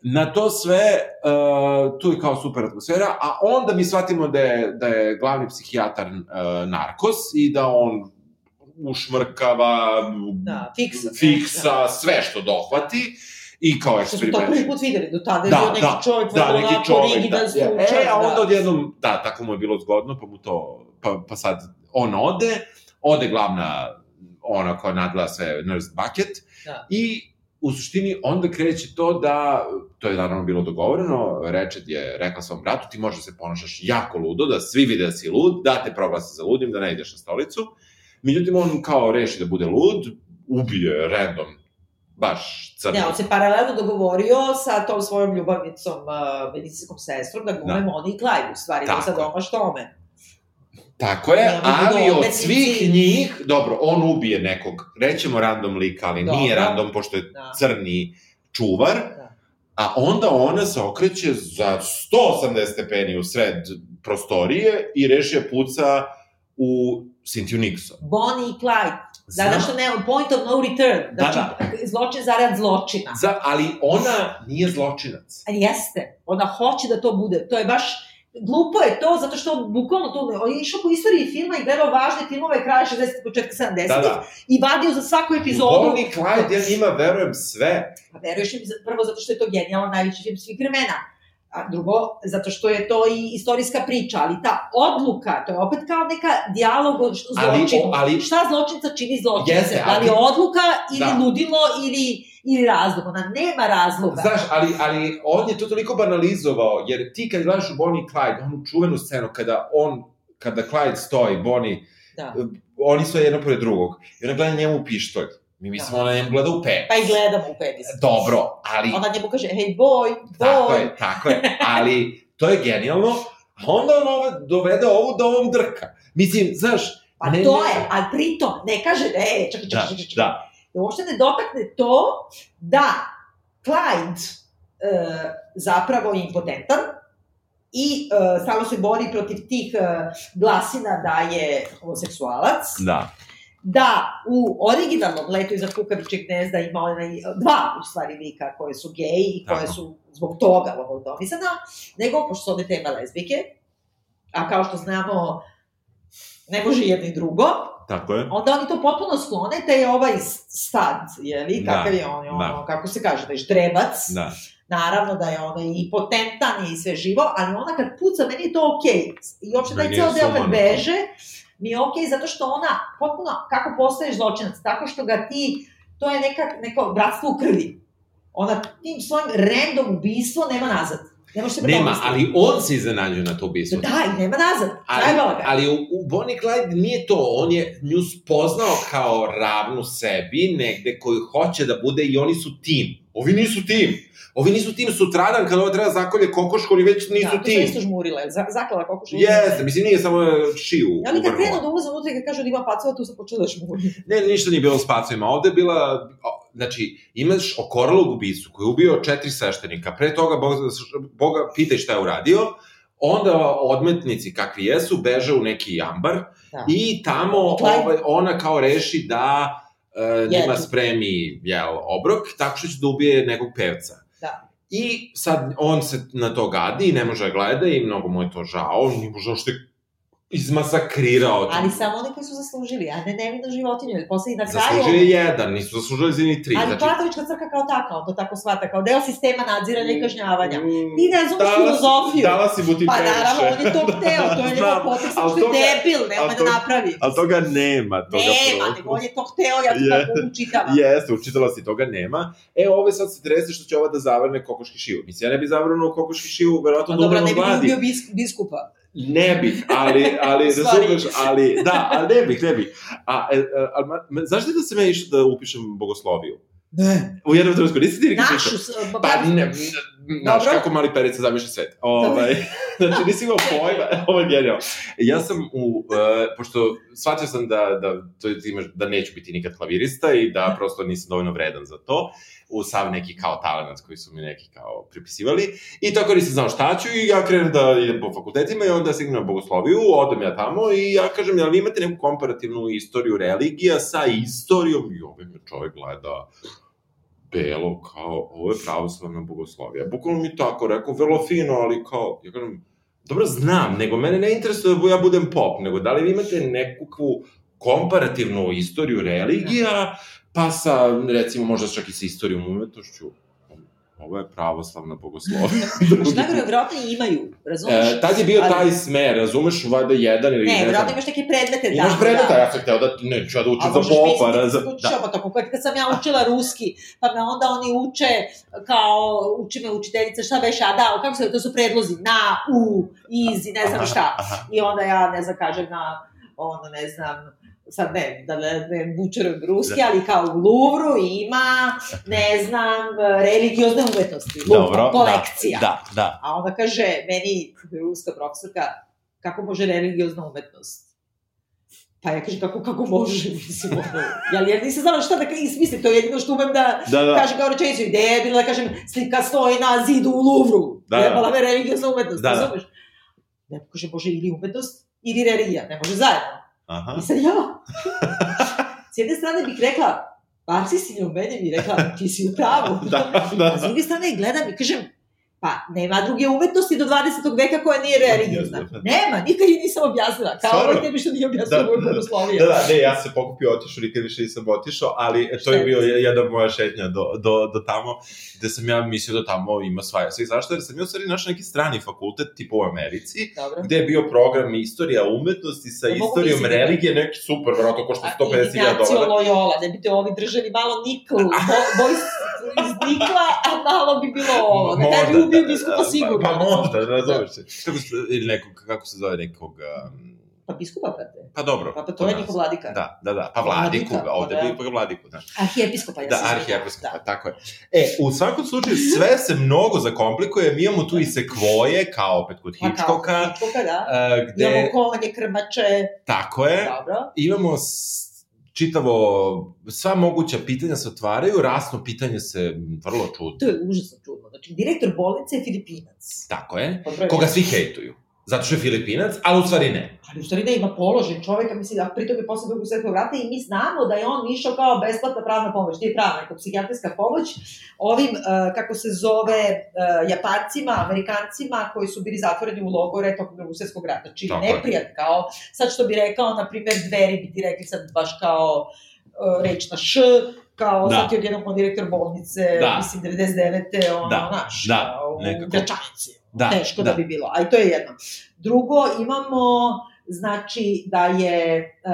Na to sve, uh, tu je kao super atmosfera, a onda mi shvatimo da je, da je glavni psihijatar uh, narkos i da on ušmrkava, Da, fiksa. fiksa Da. sve što dohvati i kao Što smo to prvi put videli, do tada je Da, bio neki da, čovjek, Da, neki čovek, rigidan, da. stručan, E, a onda da. odjednom, da, tako mu je bilo zgodno, pa mu to, pa, pa sad on ode, ode glavna, ona koja nadgleda sve, Nurse Bucket, Da. i u suštini onda kreće to da, to je naravno bilo dogovoreno, Rečet je rekla svom bratu, ti možeš da se ponašaš jako ludo, da svi vide da si lud, da te proglase za ludim, da ne ideš na stolicu. Međutim, on kao reši da bude lud, ubije random, baš crno. Ne, on se paralelno dogovorio sa tom svojom ljubavnicom, uh, medicinskom sestrom, da glume Da. Moni i Clyde, u stvari, da Tako sa je. doma tome. Tako je, ali od svih njih, dobro, on ubije nekog, rećemo random lika, ali Dobro. nije random pošto je Da. crni čuvar, Da. a onda ona se okreće za 180 stepeni u sred prostorije i reši je puca u Cynthia Nixon. Bonnie i Clyde. Da, Znam, da što ne, point of no return. Da, Znači, zločin zarad zločina. za, ali ona nije zločinac. A jeste. Ona hoće da to bude. To je baš, glupo je to, zato što bukvalno to, on je išao po istoriji filma i gledao važne filmove kraja 60. početka 70. Da, da. I vadio za svaku epizodu. Bonnie Clyde, ja njima verujem sve. Pa veruješ za- prvo zato što je to genijalan najveći film svih vremena. A drugo, zato što je to i istorijska priča, ali ta odluka, to je opet kao neka dijalog Ali- zločinu. ali- Šta zločinca čini zločince? Jeste, da li je ali- odluka ili Da. ludilo ili, ili razlog? Ona nema razloga. Znaš, ali, ali on je to toliko banalizovao, jer ti kad gledaš u Bonnie i Clyde, onu čuvenu scenu kada on, kada Clyde stoji, Bonnie, Da. oni su jedno pored drugog, i ona gleda njemu u pištolj. Mi mislimo Da. ona njemu gleda u pet. Pa i gledamo u penis. Dobro, ali... Ona njemu kaže, hej boy, boy. Tako je, tako je, ali to je genijalno, a onda on ove, dovede ovu da ovom drka. Mislim, znaš... Pa to je, ali pritom ne kaže, e, čekaj, čekaj, Da, čekaj, čekaj. da, da uopšte ne dotakne to da Clyde e, zapravo je impotentan i e, stalno se bori protiv tih e, glasina da je homoseksualac da. Da u originalnom letu iza kukavičeg gnezda ima onaj, dva u stvari lika koje su geji i koje Tako. su zbog toga lobotomisana, nego, pošto su ovde tema lezbike, a kao što znamo, ne može jedno i drugo, Tako je. onda oni to potpuno sklone, te je ovaj stad, je li, Da, kakav je on, je ono, da. kako se kaže, da je ždrebac, Da. naravno da je ono i potentan i sve živo, ali ona kad puca, meni je to okej. I uopšte taj Meni ceo je deo kad beže, mi je okej zato što ona potpuno, kako postaješ zločinac, tako što ga ti, to je neka, neko bratstvo u krvi. Ona tim svojim random ubistvo nema nazad. Ne može se Nema, predomisliti. ali on se iznenađuje na to ubistvo. Da, i nema nazad. Ali, ga. ali u, u Bonnie Clyde nije to, on je nju spoznao kao ravnu sebi, negde koju hoće da bude i oni su tim. Ovi nisu tim. Ovi nisu tim sutradan kada ovo treba zakolje kokošku, oni već nisu da, to tim. su isto žmurile, za, zaklala kokoš. Jeste, mislim nije samo šiju. Ja oni kad krenu da ulaze unutra i kad kažu da ima pacova, tu sam počela da žmuri. Ne, ništa nije bilo s pacovima. Ovde je bila, znači, imaš okoralog ubicu koji je ubio četiri sveštenika. Pre toga, Boga, Boga pitaj šta je uradio. Onda odmetnici kakvi jesu, beže u neki jambar Da. i tamo ovaj, ona kao reši da uh, njima Jedu. spremi jel, obrok tako što će da ubije nekog pevca. Da. I sad on se na to gadi i ne može da gleda i mnogo mu je to žao, nije mu žao što je izmasakrirao. Ali samo oni koji su zaslužili, a ne nevino životinju, jer posle i na kraju... Zaslužio je jedan, nisu zaslužili za ni tri. Ali znači, Platovička crkva kao taka, on to tako shvata, kao deo sistema nadziranja i kažnjavanja. Mm, Ti ne razumeš dala si- filozofiju. Dala si mu ti Pa naravno, on je to hteo, to je njegov ali što je debil, nema da napravi. Ali toga nema. Toga Nema, nego on je to hteo, ja to Je. tako učitavam. Jeste, učitala si, toga nema. E, ove sad se trese što će ova da zavrne kokoški šiju. Mislim, ja ne bi zavrnuo kokoški šiju, verovatno Pa da dobro, ne bi ubio bis, biskupa. Ne bih, ali, ali razumeš, ali, da, ali ne bih, ne bih. A, ali, ma, ma, znaš li da sam ja išao da upišem bogosloviju? Ne. U jednom trenutku, nisi ti nikad Našu, Pa, ne, znaš kako mali perica zamišlja svet. Ovaj, znači, nisi imao pojma, ovo je genijalno. Ja sam u, uh, pošto shvatio sam da, da, to imaš, da neću biti nikad klavirista i da prosto nisam dovoljno vredan za to, u sav neki kao talent koji su mi neki kao pripisivali. I tako nisam znao šta ću i ja krenem da idem po fakultetima i onda stignem na bogosloviju, odem ja tamo i ja kažem, jel vi imate neku komparativnu istoriju religija sa istorijom? I ovaj me čovek gleda belo, kao, ovo je pravoslavna bogoslovija. Bukvalno mi tako rekao, vrlo fino, ali kao, ja kažem, dobro znam, nego mene ne interesuje da ja budem pop, nego da li vi imate nekakvu komparativnu istoriju religija, pa sa, recimo, možda čak i sa istorijom umetnošću. Ovo je pravoslavna bogoslovija. Što najgore, verovatno i imaju, razumeš? e, tad je bio Ali- taj smer, razumeš, valjda jedan ili Ne, ne, znam. verovatno imaš neke predmete. Imaš da, predmeta, da. ja sam hteo da, ne, ću ja da učim A za možeš popa, misliti za, da da. pa tako, kad, sam ja učila ruski, pa me onda oni uče, kao, uči me učiteljica, šta beše, a da, kako se, to su predlozi, na, u, iz, ne znam šta. I onda ja, ne znam, kažem na, ono, ne znam, sad ne, da ne, ne bučerujem ruski, Da. ali kao u Louvru ima, ne znam, religiozne umetnosti. Lupa, kolekcija. Da, da. A onda kaže meni ruska profesorka, kako može religiozna umetnost? Pa ja kažem, kako, kako može, mislim, ono, jel, jer nisam znala šta da ismislim, to je jedino što umem da Da, da. kažem kao rečenicu, ideja je bila da kažem, slika stoji na zidu u Louvru, Da, da, da. trebala me religiozna umetnost, Da, da. razumeš? Ne, kaže, može ili umetnost, ili religija, ne može zajedno. Aha. I sad ja, s jedne strane bih rekla, marksistinja u meni bi rekla, ti si u pravu. Da, da. A s druge strane gledam i kažem, pa nema druge umetnosti do 20. veka koja nije religiozna. Jeste. Nema, nikad je nisam objasnila. Kao Stvarno? ovaj tebi što nije objasnila Da, moju da. bogoslovije. Da, da, ne, ja sam se pokupio, otišao, nikad više nisam otišao, ali to je Šta je? bio jedna moja šetnja do, do, do tamo, gde sam ja mislio da tamo ima svaja. Sve zašto? Jer sam ja u stvari našao neki strani fakultet, tipa u Americi, Dobro. gde je bio program istorija umetnosti sa Da istorijom misliti. religije, neki super, vjerojatno košta A 150.000 Ignacio dolara. Loyola, ne bi te ovi držali malo nikl, bo, boj iz nikla, a malo bi bilo ovo. Na ubio biskupa sigurno. Pa, pa možda, razumeš se. Kako se, ili nekog, kako se zove nekog... Um, Pa biskupa, brate. pa dobro. Pa, pa to je njihov vladika. Da, da, da. Pa vladiku, Vladika, pa ovde da. bi pa vladiku, da. Arhijepiskopa, ja Da, arhijepiskopa, tako je. E, u svakom slučaju sve se mnogo zakomplikuje, mi imamo tu i sekvoje, kao opet kod Pa kao Hitchcocka, Hitchcocka, da. e, gde, Imamo konje, krmače, tako je, dobro. imamo s- čitavo, sva moguća pitanja se otvaraju, rasno pitanje se vrlo To čudno, je užasno čudno. Znači, direktor bolnice je Filipinac. tako je, koga svi hejtuju. Zato što je Filipinac, ali u stvari ne. Ali u stvari ne ima položen čoveka, mislim, a pritom je posle drugog svetskog rata i mi znamo da je on išao kao besplatna pravna pomoć, nije pravna, neka psihijatrijska pomoć, ovim, uh, kako se zove, uh, Japancima, Amerikancima, koji su bili zatvoreni u logore tokom drugog svetskog rata. Znači, neprijat, kao, sad što bi rekao, na primjer, dveri bi ti rekli sad baš kao uh, reč na š, kao da. sad je odjednom direktor bolnice, da. mislim, 99. ono, da. naš, da. kao, u Gračanici Da, Teško da. da bi bilo, ali to je jedno. Drugo, imamo, znači, da je uh,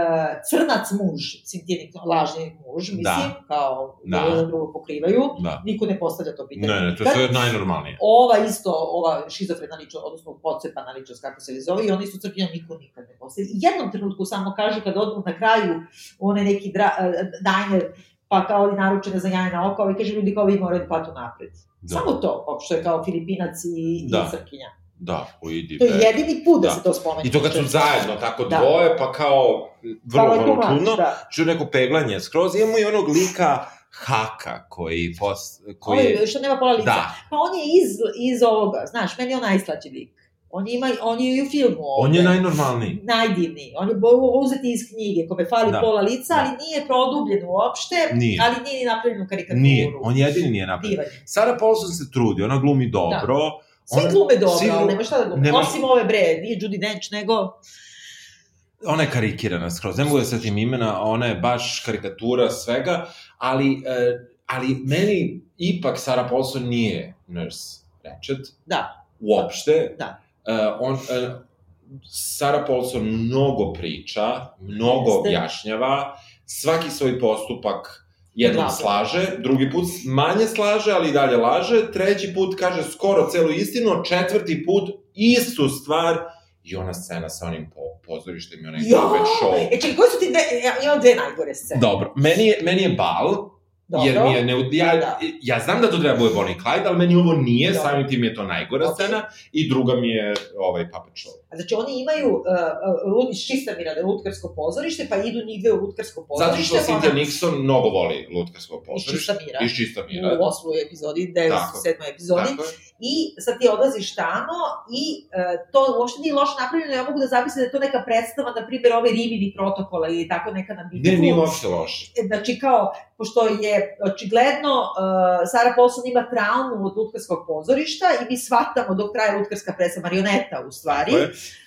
crnac muž, Cintinik, lažni muž, mislim, da. kao da. da drugo pokrivaju, da. niko ne postavlja to pitanje. Ne, ne, to je najnormalnije. Ova isto, ova šizofrena ličnost, odnosno pocepana ličnost, kako se zove, i ona isto crkvina niko nikad ne postavlja. Jednom trenutku samo kažu, kad odu na kraju, one neki dra, uh, diner, pa kao li naručene za jajna oko, ovaj kaže ljudi kao vi moraju da platu napred. Da. Samo to, je kao Filipinac i, da. i Srkinja. Da, idi. To je jedini put da, da se to spomene. I to kad su zajedno, tako da. dvoje, pa kao vrlo, vrlo čudno, da. čuju neko peglanje skroz. Imamo i onog lika Haka koji... Post, koji Ovo, što nema pola lica. Da. Pa on je iz, iz ovoga, znaš, meni je on najslađi lik. On, ima, on je i u filmu ovde. On je najnormalniji. Najdivniji. On je uzeti iz knjige, kome fali da. pola lica, da. ali nije produbljen uopšte, nije. ali nije ni napravljen u karikaturu. Nije, on jedini nije napravljen. Divan. Sara Paulson se trudi, ona glumi dobro. Da. Svi ona, glume dobro, svi, ali nema šta da glume. Nema... Osim ove bre, nije Judy Dench, nego... Ona je karikirana skroz, ne mogu da setim imena, ona je baš karikatura svega, ali, uh, ali meni ipak Sara Paulson nije Nurse Ratched. Da. Uopšte. Da on, uh, Sara Paulson mnogo priča, mnogo Jeste. objašnjava, svaki svoj postupak jednom Glavo. slaže, drugi put manje slaže, ali i dalje laže, treći put kaže skoro celu istinu, četvrti put istu stvar i ona scena sa onim po, pozorištem i onaj jo! show. E, čekaj, koje su ti dve, ja imam dve najgore scene. Dobro, meni je, meni je bal, Dobro. Jer mi je ne, ja, da. ja znam da to treba bude Bonnie Clyde, ali meni ovo nije, Dobro. samim tim je to najgora okay. scena i druga mi je ovaj Puppet Show. A znači oni imaju uh, uh, iz Čistamira je lutkarsko pozorište, pa idu njih u lutkarsko pozorište. Zato što Cynthia ona... Nixon mnogo voli lutkarsko pozorište. Iz Čistamira. Iz Čistamira. U osmoj epizodi, 97. epizodi. Tako I sad ti odlaziš tamo i uh, to uopšte nije loše napravljeno, ja mogu da zamislim da je to neka predstava, na primjer, ove Rimini protokola ili tako neka na Ne, nije uopšte loše. Znači kao, pošto je očigledno uh, Sara Paulson ima traumu od lutkarskog pozorišta i mi shvatamo dok traje lutkarska predstava, marioneta u stvari,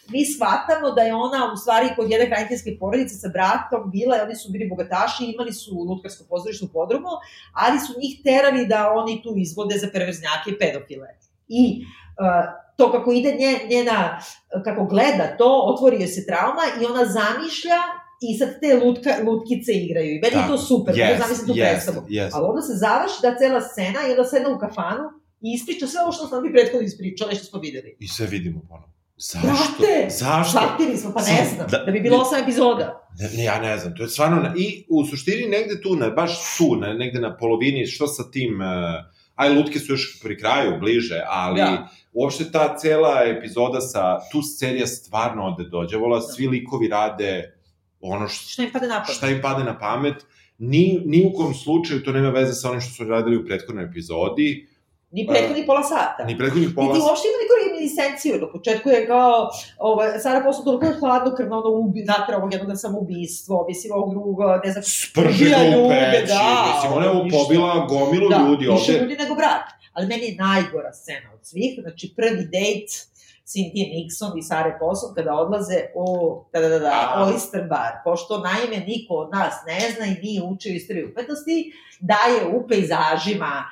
mi shvatamo da je ona u stvari kod jedne hraniteljske porodice sa bratom bila, oni su bili bogataši, imali su lutkarsko pozorište u podrumu, ali su njih terali da oni tu izvode za perverznjake i pedofile. I uh, to kako ide nje, njena, kako gleda to, otvori joj se trauma i ona zamišlja i sad te lutka, lutkice igraju. I meni je to super, yes, da zamislim tu yes, predstavu. Yes. Ali onda se završi da cela scena i onda sedna u kafanu i ispriča sve ovo što smo mi prethodno ispričali, što smo videli. I sve vidimo ponovo. Zašto? Brate, Zašto? Shvatili smo, pa ne znam, da, da bi bilo osam epizoda. Ne, ne, ja ne znam, to je stvarno, na, i u suštini negde tu, na, baš tu, na, negde na polovini, što sa tim, uh, aj, lutke su još pri kraju, bliže, ali ja. uopšte ta cela epizoda sa, tu serija stvarno ode dođevola, svi likovi rade ono što, šta im pade na pamet. Šta im pade na pamet. Ni, ni u kom slučaju to nema veze sa onim što su radili u prethodnoj epizodi. Ni prethodnih pola sata. Ni prethodnih pola sata. Niti uopšte ima neku reminiscenciju. Na početku je kao, ovaj, Sara posle toliko je hladno krvno, ono ubi, natra ovog jednog samoubistvo, mislim ovog drugog, ne znam, sprži ga u peći, da, mislim, ona je pobila gomilu da, ljudi ovde. Da, više ljudi nego brat. Ali meni je najgora scena od svih, znači prvi dejt, Cynthia Nixon i Sare Paulson kada odlaze u da, da, da, da, Oyster Bar, pošto naime niko od nas ne zna i nije učio istoriju umetnosti, da je u pejzažima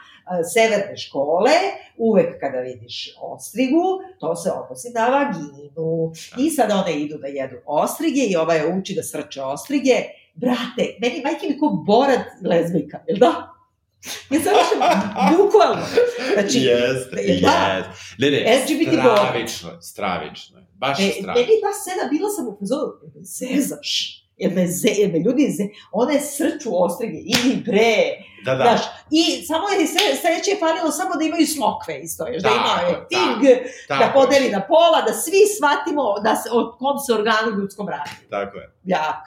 severne škole, uvek kada vidiš ostrigu, to se odnosi na vaginu. I sad one idu da jedu ostrige i ova je uči da srče ostrige. Brate, meni majke mi ko borat lezbijka, jel da? Ja sam više bukvalno. Znači, jeste, da, jeste. Ne, ne, LGBT stravično, stravično. Baš e, stravično. Meni ta scena, bila sam u fazoru, zezaš. Jer me, ze, jer me ljudi, ze, one srču ostrige, ili bre. Da, da. Znaš, I samo je sve, sledeće je falilo samo da imaju smokve isto, još da imaju ting, da podeli na pola, da svi shvatimo da se, od kom se organu ljudskom radi. Tako je. Jak.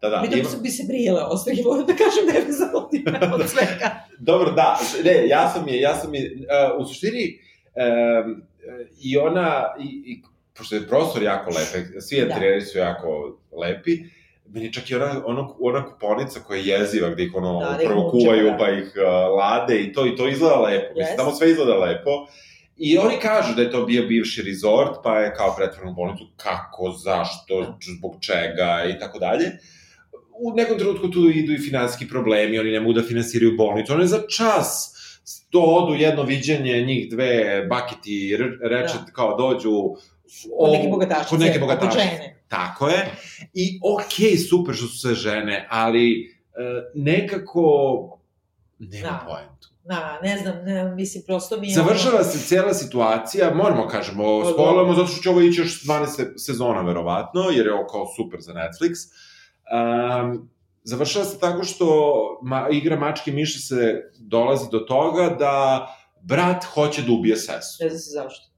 Da, da. Vidim ima... bi se brijele ostrige, moram da kažem da je me od svega. Dobro, da, ne, ja sam je, ja sam je, uh, u suštini, um, i ona, i, i pošto je prostor jako lep, svi da. su jako lepi, meni čak i ona, ona, ona kuponica koja je jeziva, gde ih ono da, prvo kuvaju, da. pa ih uh, lade i to, i to izgleda lepo. Yes. Mislim, tamo sve izgleda lepo. I oni kažu da je to bio bivši rezort, pa je kao pretvoreno bolnicu, kako, zašto, da. zbog čega i tako dalje. U nekom trenutku tu idu i finansijski problemi, oni ne mogu da finansiraju bolnicu, one za čas to odu jedno viđenje, njih dve, bakiti, reče, da. kao dođu Kod neke bogatašice. Kod neke bogatašice. Tako je. I okej, okay, super što su sve žene, ali e, nekako nema da. poentu. Da, ne znam, ne, mislim, prosto mi je... Završava ono... se cijela situacija, moramo kažemo, pa spojlamo, zato što će ovo ići još 12 sezona, verovatno, jer je ovo kao super za Netflix. Um, završava se tako što ma, igra mačke miše se dolazi do toga da brat hoće da ubije sestru. Ne znam se zašto.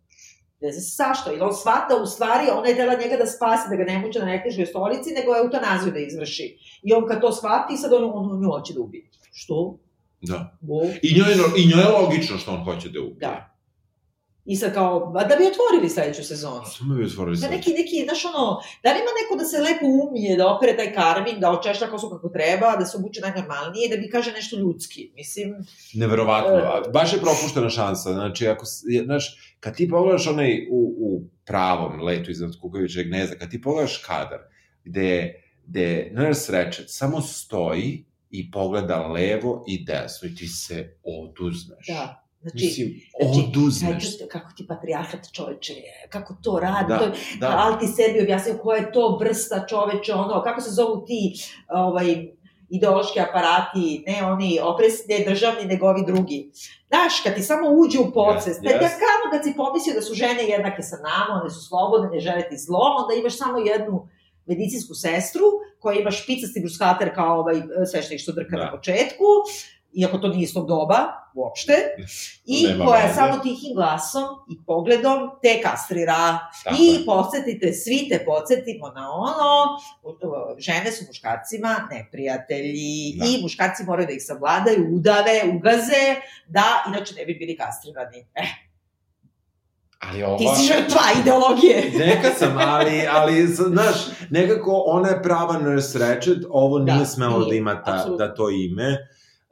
Ne znam se zašto, ili on shvata u stvari, ona je tela njega da spasi, da ga ne muče na nekrižoj stolici, nego je eutanaziju da izvrši. I on kad to shvati, sad on, on nju hoće da ubije. Što? Da. Bo. I njoj, je, I njoj je logično što on hoće da ubije. Da. I sad kao, da bi otvorili sledeću sezonu. Što bi otvorili sledeću? Da neki, neki, znaš ono, da li ima neko da se lepo umije, da opere taj karmin, da očešlja kosu kako treba, da se obuče najnormalnije, da bi kaže nešto ljudski, mislim... Neverovatno, uh, baš je propuštena šansa, znači, ako, znaš, kad ti pogledaš onaj u, u pravom letu iznad Kukovićeg gneza, kad ti pogledaš kadar, gde, gde Nurse Ratched samo stoji i pogleda levo i desno i ti se oduzmeš. Da Znači, Mislim, znači, oduzmeš. Znači, kako ti patrijarhat čoveče, kako to radi, da, to, da. ali ti sebi objasnio koja je to vrsta čoveče, ono, kako se zovu ti ovaj, ideološki aparati, ne oni opresni, državni, nego ovi drugi. Znaš, kad ti samo uđe u podsvest, yes, yes. ja kamo kad si pomislio da su žene jednake sa nama, one su slobodne, ne žele ti zlo, onda imaš samo jednu medicinsku sestru koja ima špicasti bruskater kao ovaj sveštenik što drka da. na početku, iako to nije istog doba, uopšte, i Nema koja veze. samo tihim glasom i pogledom te kastrira. Tako. I podsjetite, svi te podsjetimo na ono, žene su muškarcima neprijatelji da. i muškarci moraju da ih savladaju, udave, ugaze, da inače ne bi bili kastrirani. Eh, Ali ova... Ti si žrtva ideologije. Neka sam, ali, ali, znaš, nekako ona je prava nurse Ratched, ovo da, nije smelo da ima ta, da to ime.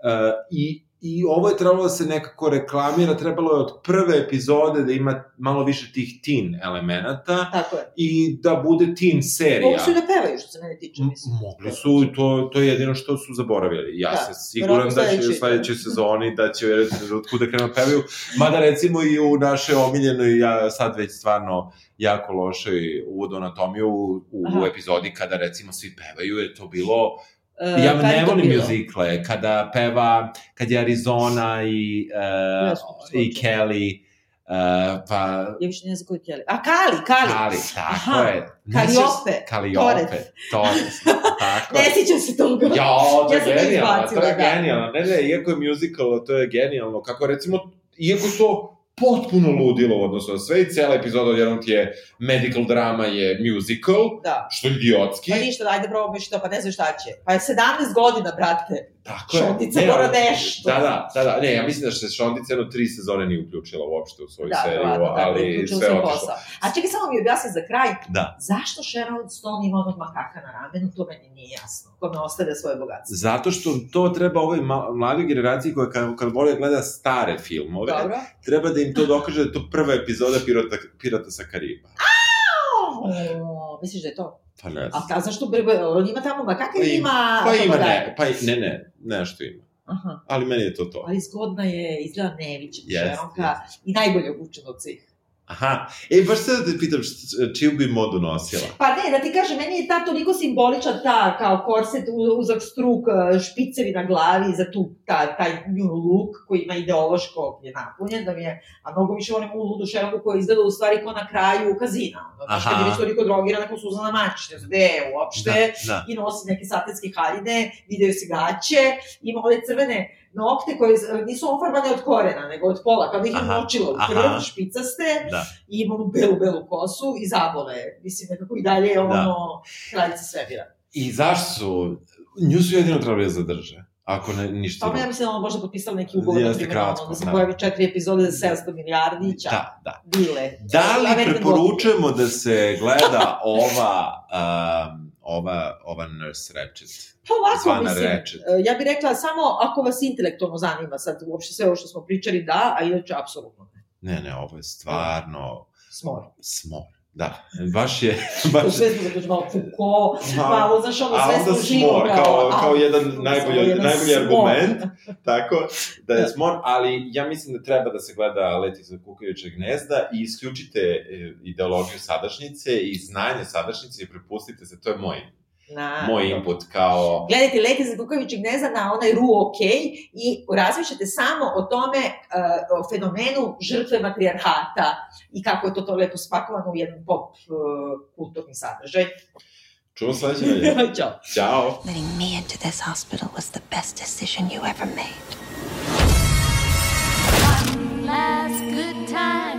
Uh, I I ovo je trebalo da se nekako reklamira, trebalo je od prve epizode da ima malo više tih teen elemenata. Tako je. I da bude teen serija. Mogu su i da pevaju, što se mene tiče, mislim. Mogli su, to, to je jedino što su zaboravili. Ja da, se siguran da će u sledećoj sezoni, da će u jednom trenutku da krenu da pevaju. Mada recimo i u naše omiljenoj, ja sad već stvarno jako lošoj uvod anatomiju u, u epizodi kada recimo svi pevaju, je to bilo Uh, ja ne volim muzikle, kada peva, kad je Arizona i, uh, i Kelly, uh, pa... Ja više ne znam koji Kelly. A, Kali, Kali. Kali, tako Aha. je. Kaliope. Kaliope. Torres. Tako ne sjećam se toga. Ja, to je ja genijalno, to je da. genijalno. Ne, ne, iako je musical, to je genijalno. Kako recimo, iako to potpuno ludilo u odnosu na sve i cela epizoda odjednom ti je medical drama je musical, da. što je idiotski. Pa ništa, dajde probamo to, pa ne znam šta će. Pa je 17 godina, brate. Tako je. Šondica mora nešto. Da, da, da, da, ne, ja mislim da se Šondica jedno tri sezone nije uključila uopšte u svoju da, seriju, da, da, ali sve otišlo. A čekaj, samo mi objasni za kraj, da. zašto Sharon Stone ima onog makaka na ramenu, to meni nije jasno, ko me ostavlja svoje bogatstvo. Zato što to treba ovoj mladoj generaciji koja kad, kad vole da gleda stare filmove, Dobro. treba da im to dokaže da je to prva epizoda Pirata, Pirata sa Kariba. Misliš da je to? Pa ne znam. A zašto on ima tamo makaka pa ima... Pa ima ne, pa ne, ne, nešto ima. Aha. Ali meni je to to. Ali zgodna je, izgleda Nevića, yes, Šeronka, yes. i najbolje obučena od svih. Aha, e, baš se da te pitam, čiju bi modu nosila? Pa ne, da ti kažem, meni je ta toliko simbolična ta, kao korset, uzak struk, e, špicevi na glavi za tu, ta, taj new look koji ima ideološko je napunjen, da mi je, a mnogo više volim u ludu šeronku koja izgleda u stvari ko na kraju kazina. Znaš, kad je već toliko drogirana kao Suzana Mačić, ne znam, gde uopšte, da, da. i nosi neke satinske haljine, videju se gaće, ima ove crvene nokte koje nisu ofarbane od korena, nego od pola, kao da ih je močilo u krv, špicaste, da. i ima onu belu, belu kosu i zabole. Mislim, nekako i dalje je ono da. kraljica svemira. I zašto su, nju su jedino trebali da zadrže Ako ne, ništa Pa ja mislim da on možda potpisao neki ugovor, na Jeste primjer, kratko, ono, da se da. pojavi četiri epizode za 700 milijardića. Da, da. Bile. Da li preporučujemo da se gleda ova, um, ova, ova Nurse Ratched? Pa ovako, Zvana mislim, Ratched. e, ja bih rekla samo ako vas intelektualno zanima sad uopšte sve ovo što smo pričali, da, a inače apsolutno ne. Ne, ne, ovo je stvarno Smor. smor. Da, baš je... Baš, sve smo zaključili, malo Foucault, Ma, malo, znaš, ono, sve smo živo. smor, kao, kao a, jedan najbolji, jedan najbolji smor. argument, tako, da je Da. smor, ali ja mislim da treba da se gleda Leti za kukavičeg gnezda i isključite e, ideologiju sadašnjice i znanje sadašnjice i prepustite se, to je moj, Na, moj input kao... Gledajte Leti za kukavići gnezda na onaj ru ok i razmišljate samo o tome, eh, o fenomenu žrtve matrijarhata i kako je to to lepo spakovano u jedan pop eh, kulturni sadržaj. Čuo sledeće nedelje. Ćao. Ćao. Letting me into this hospital was the best decision you ever made. One last good time.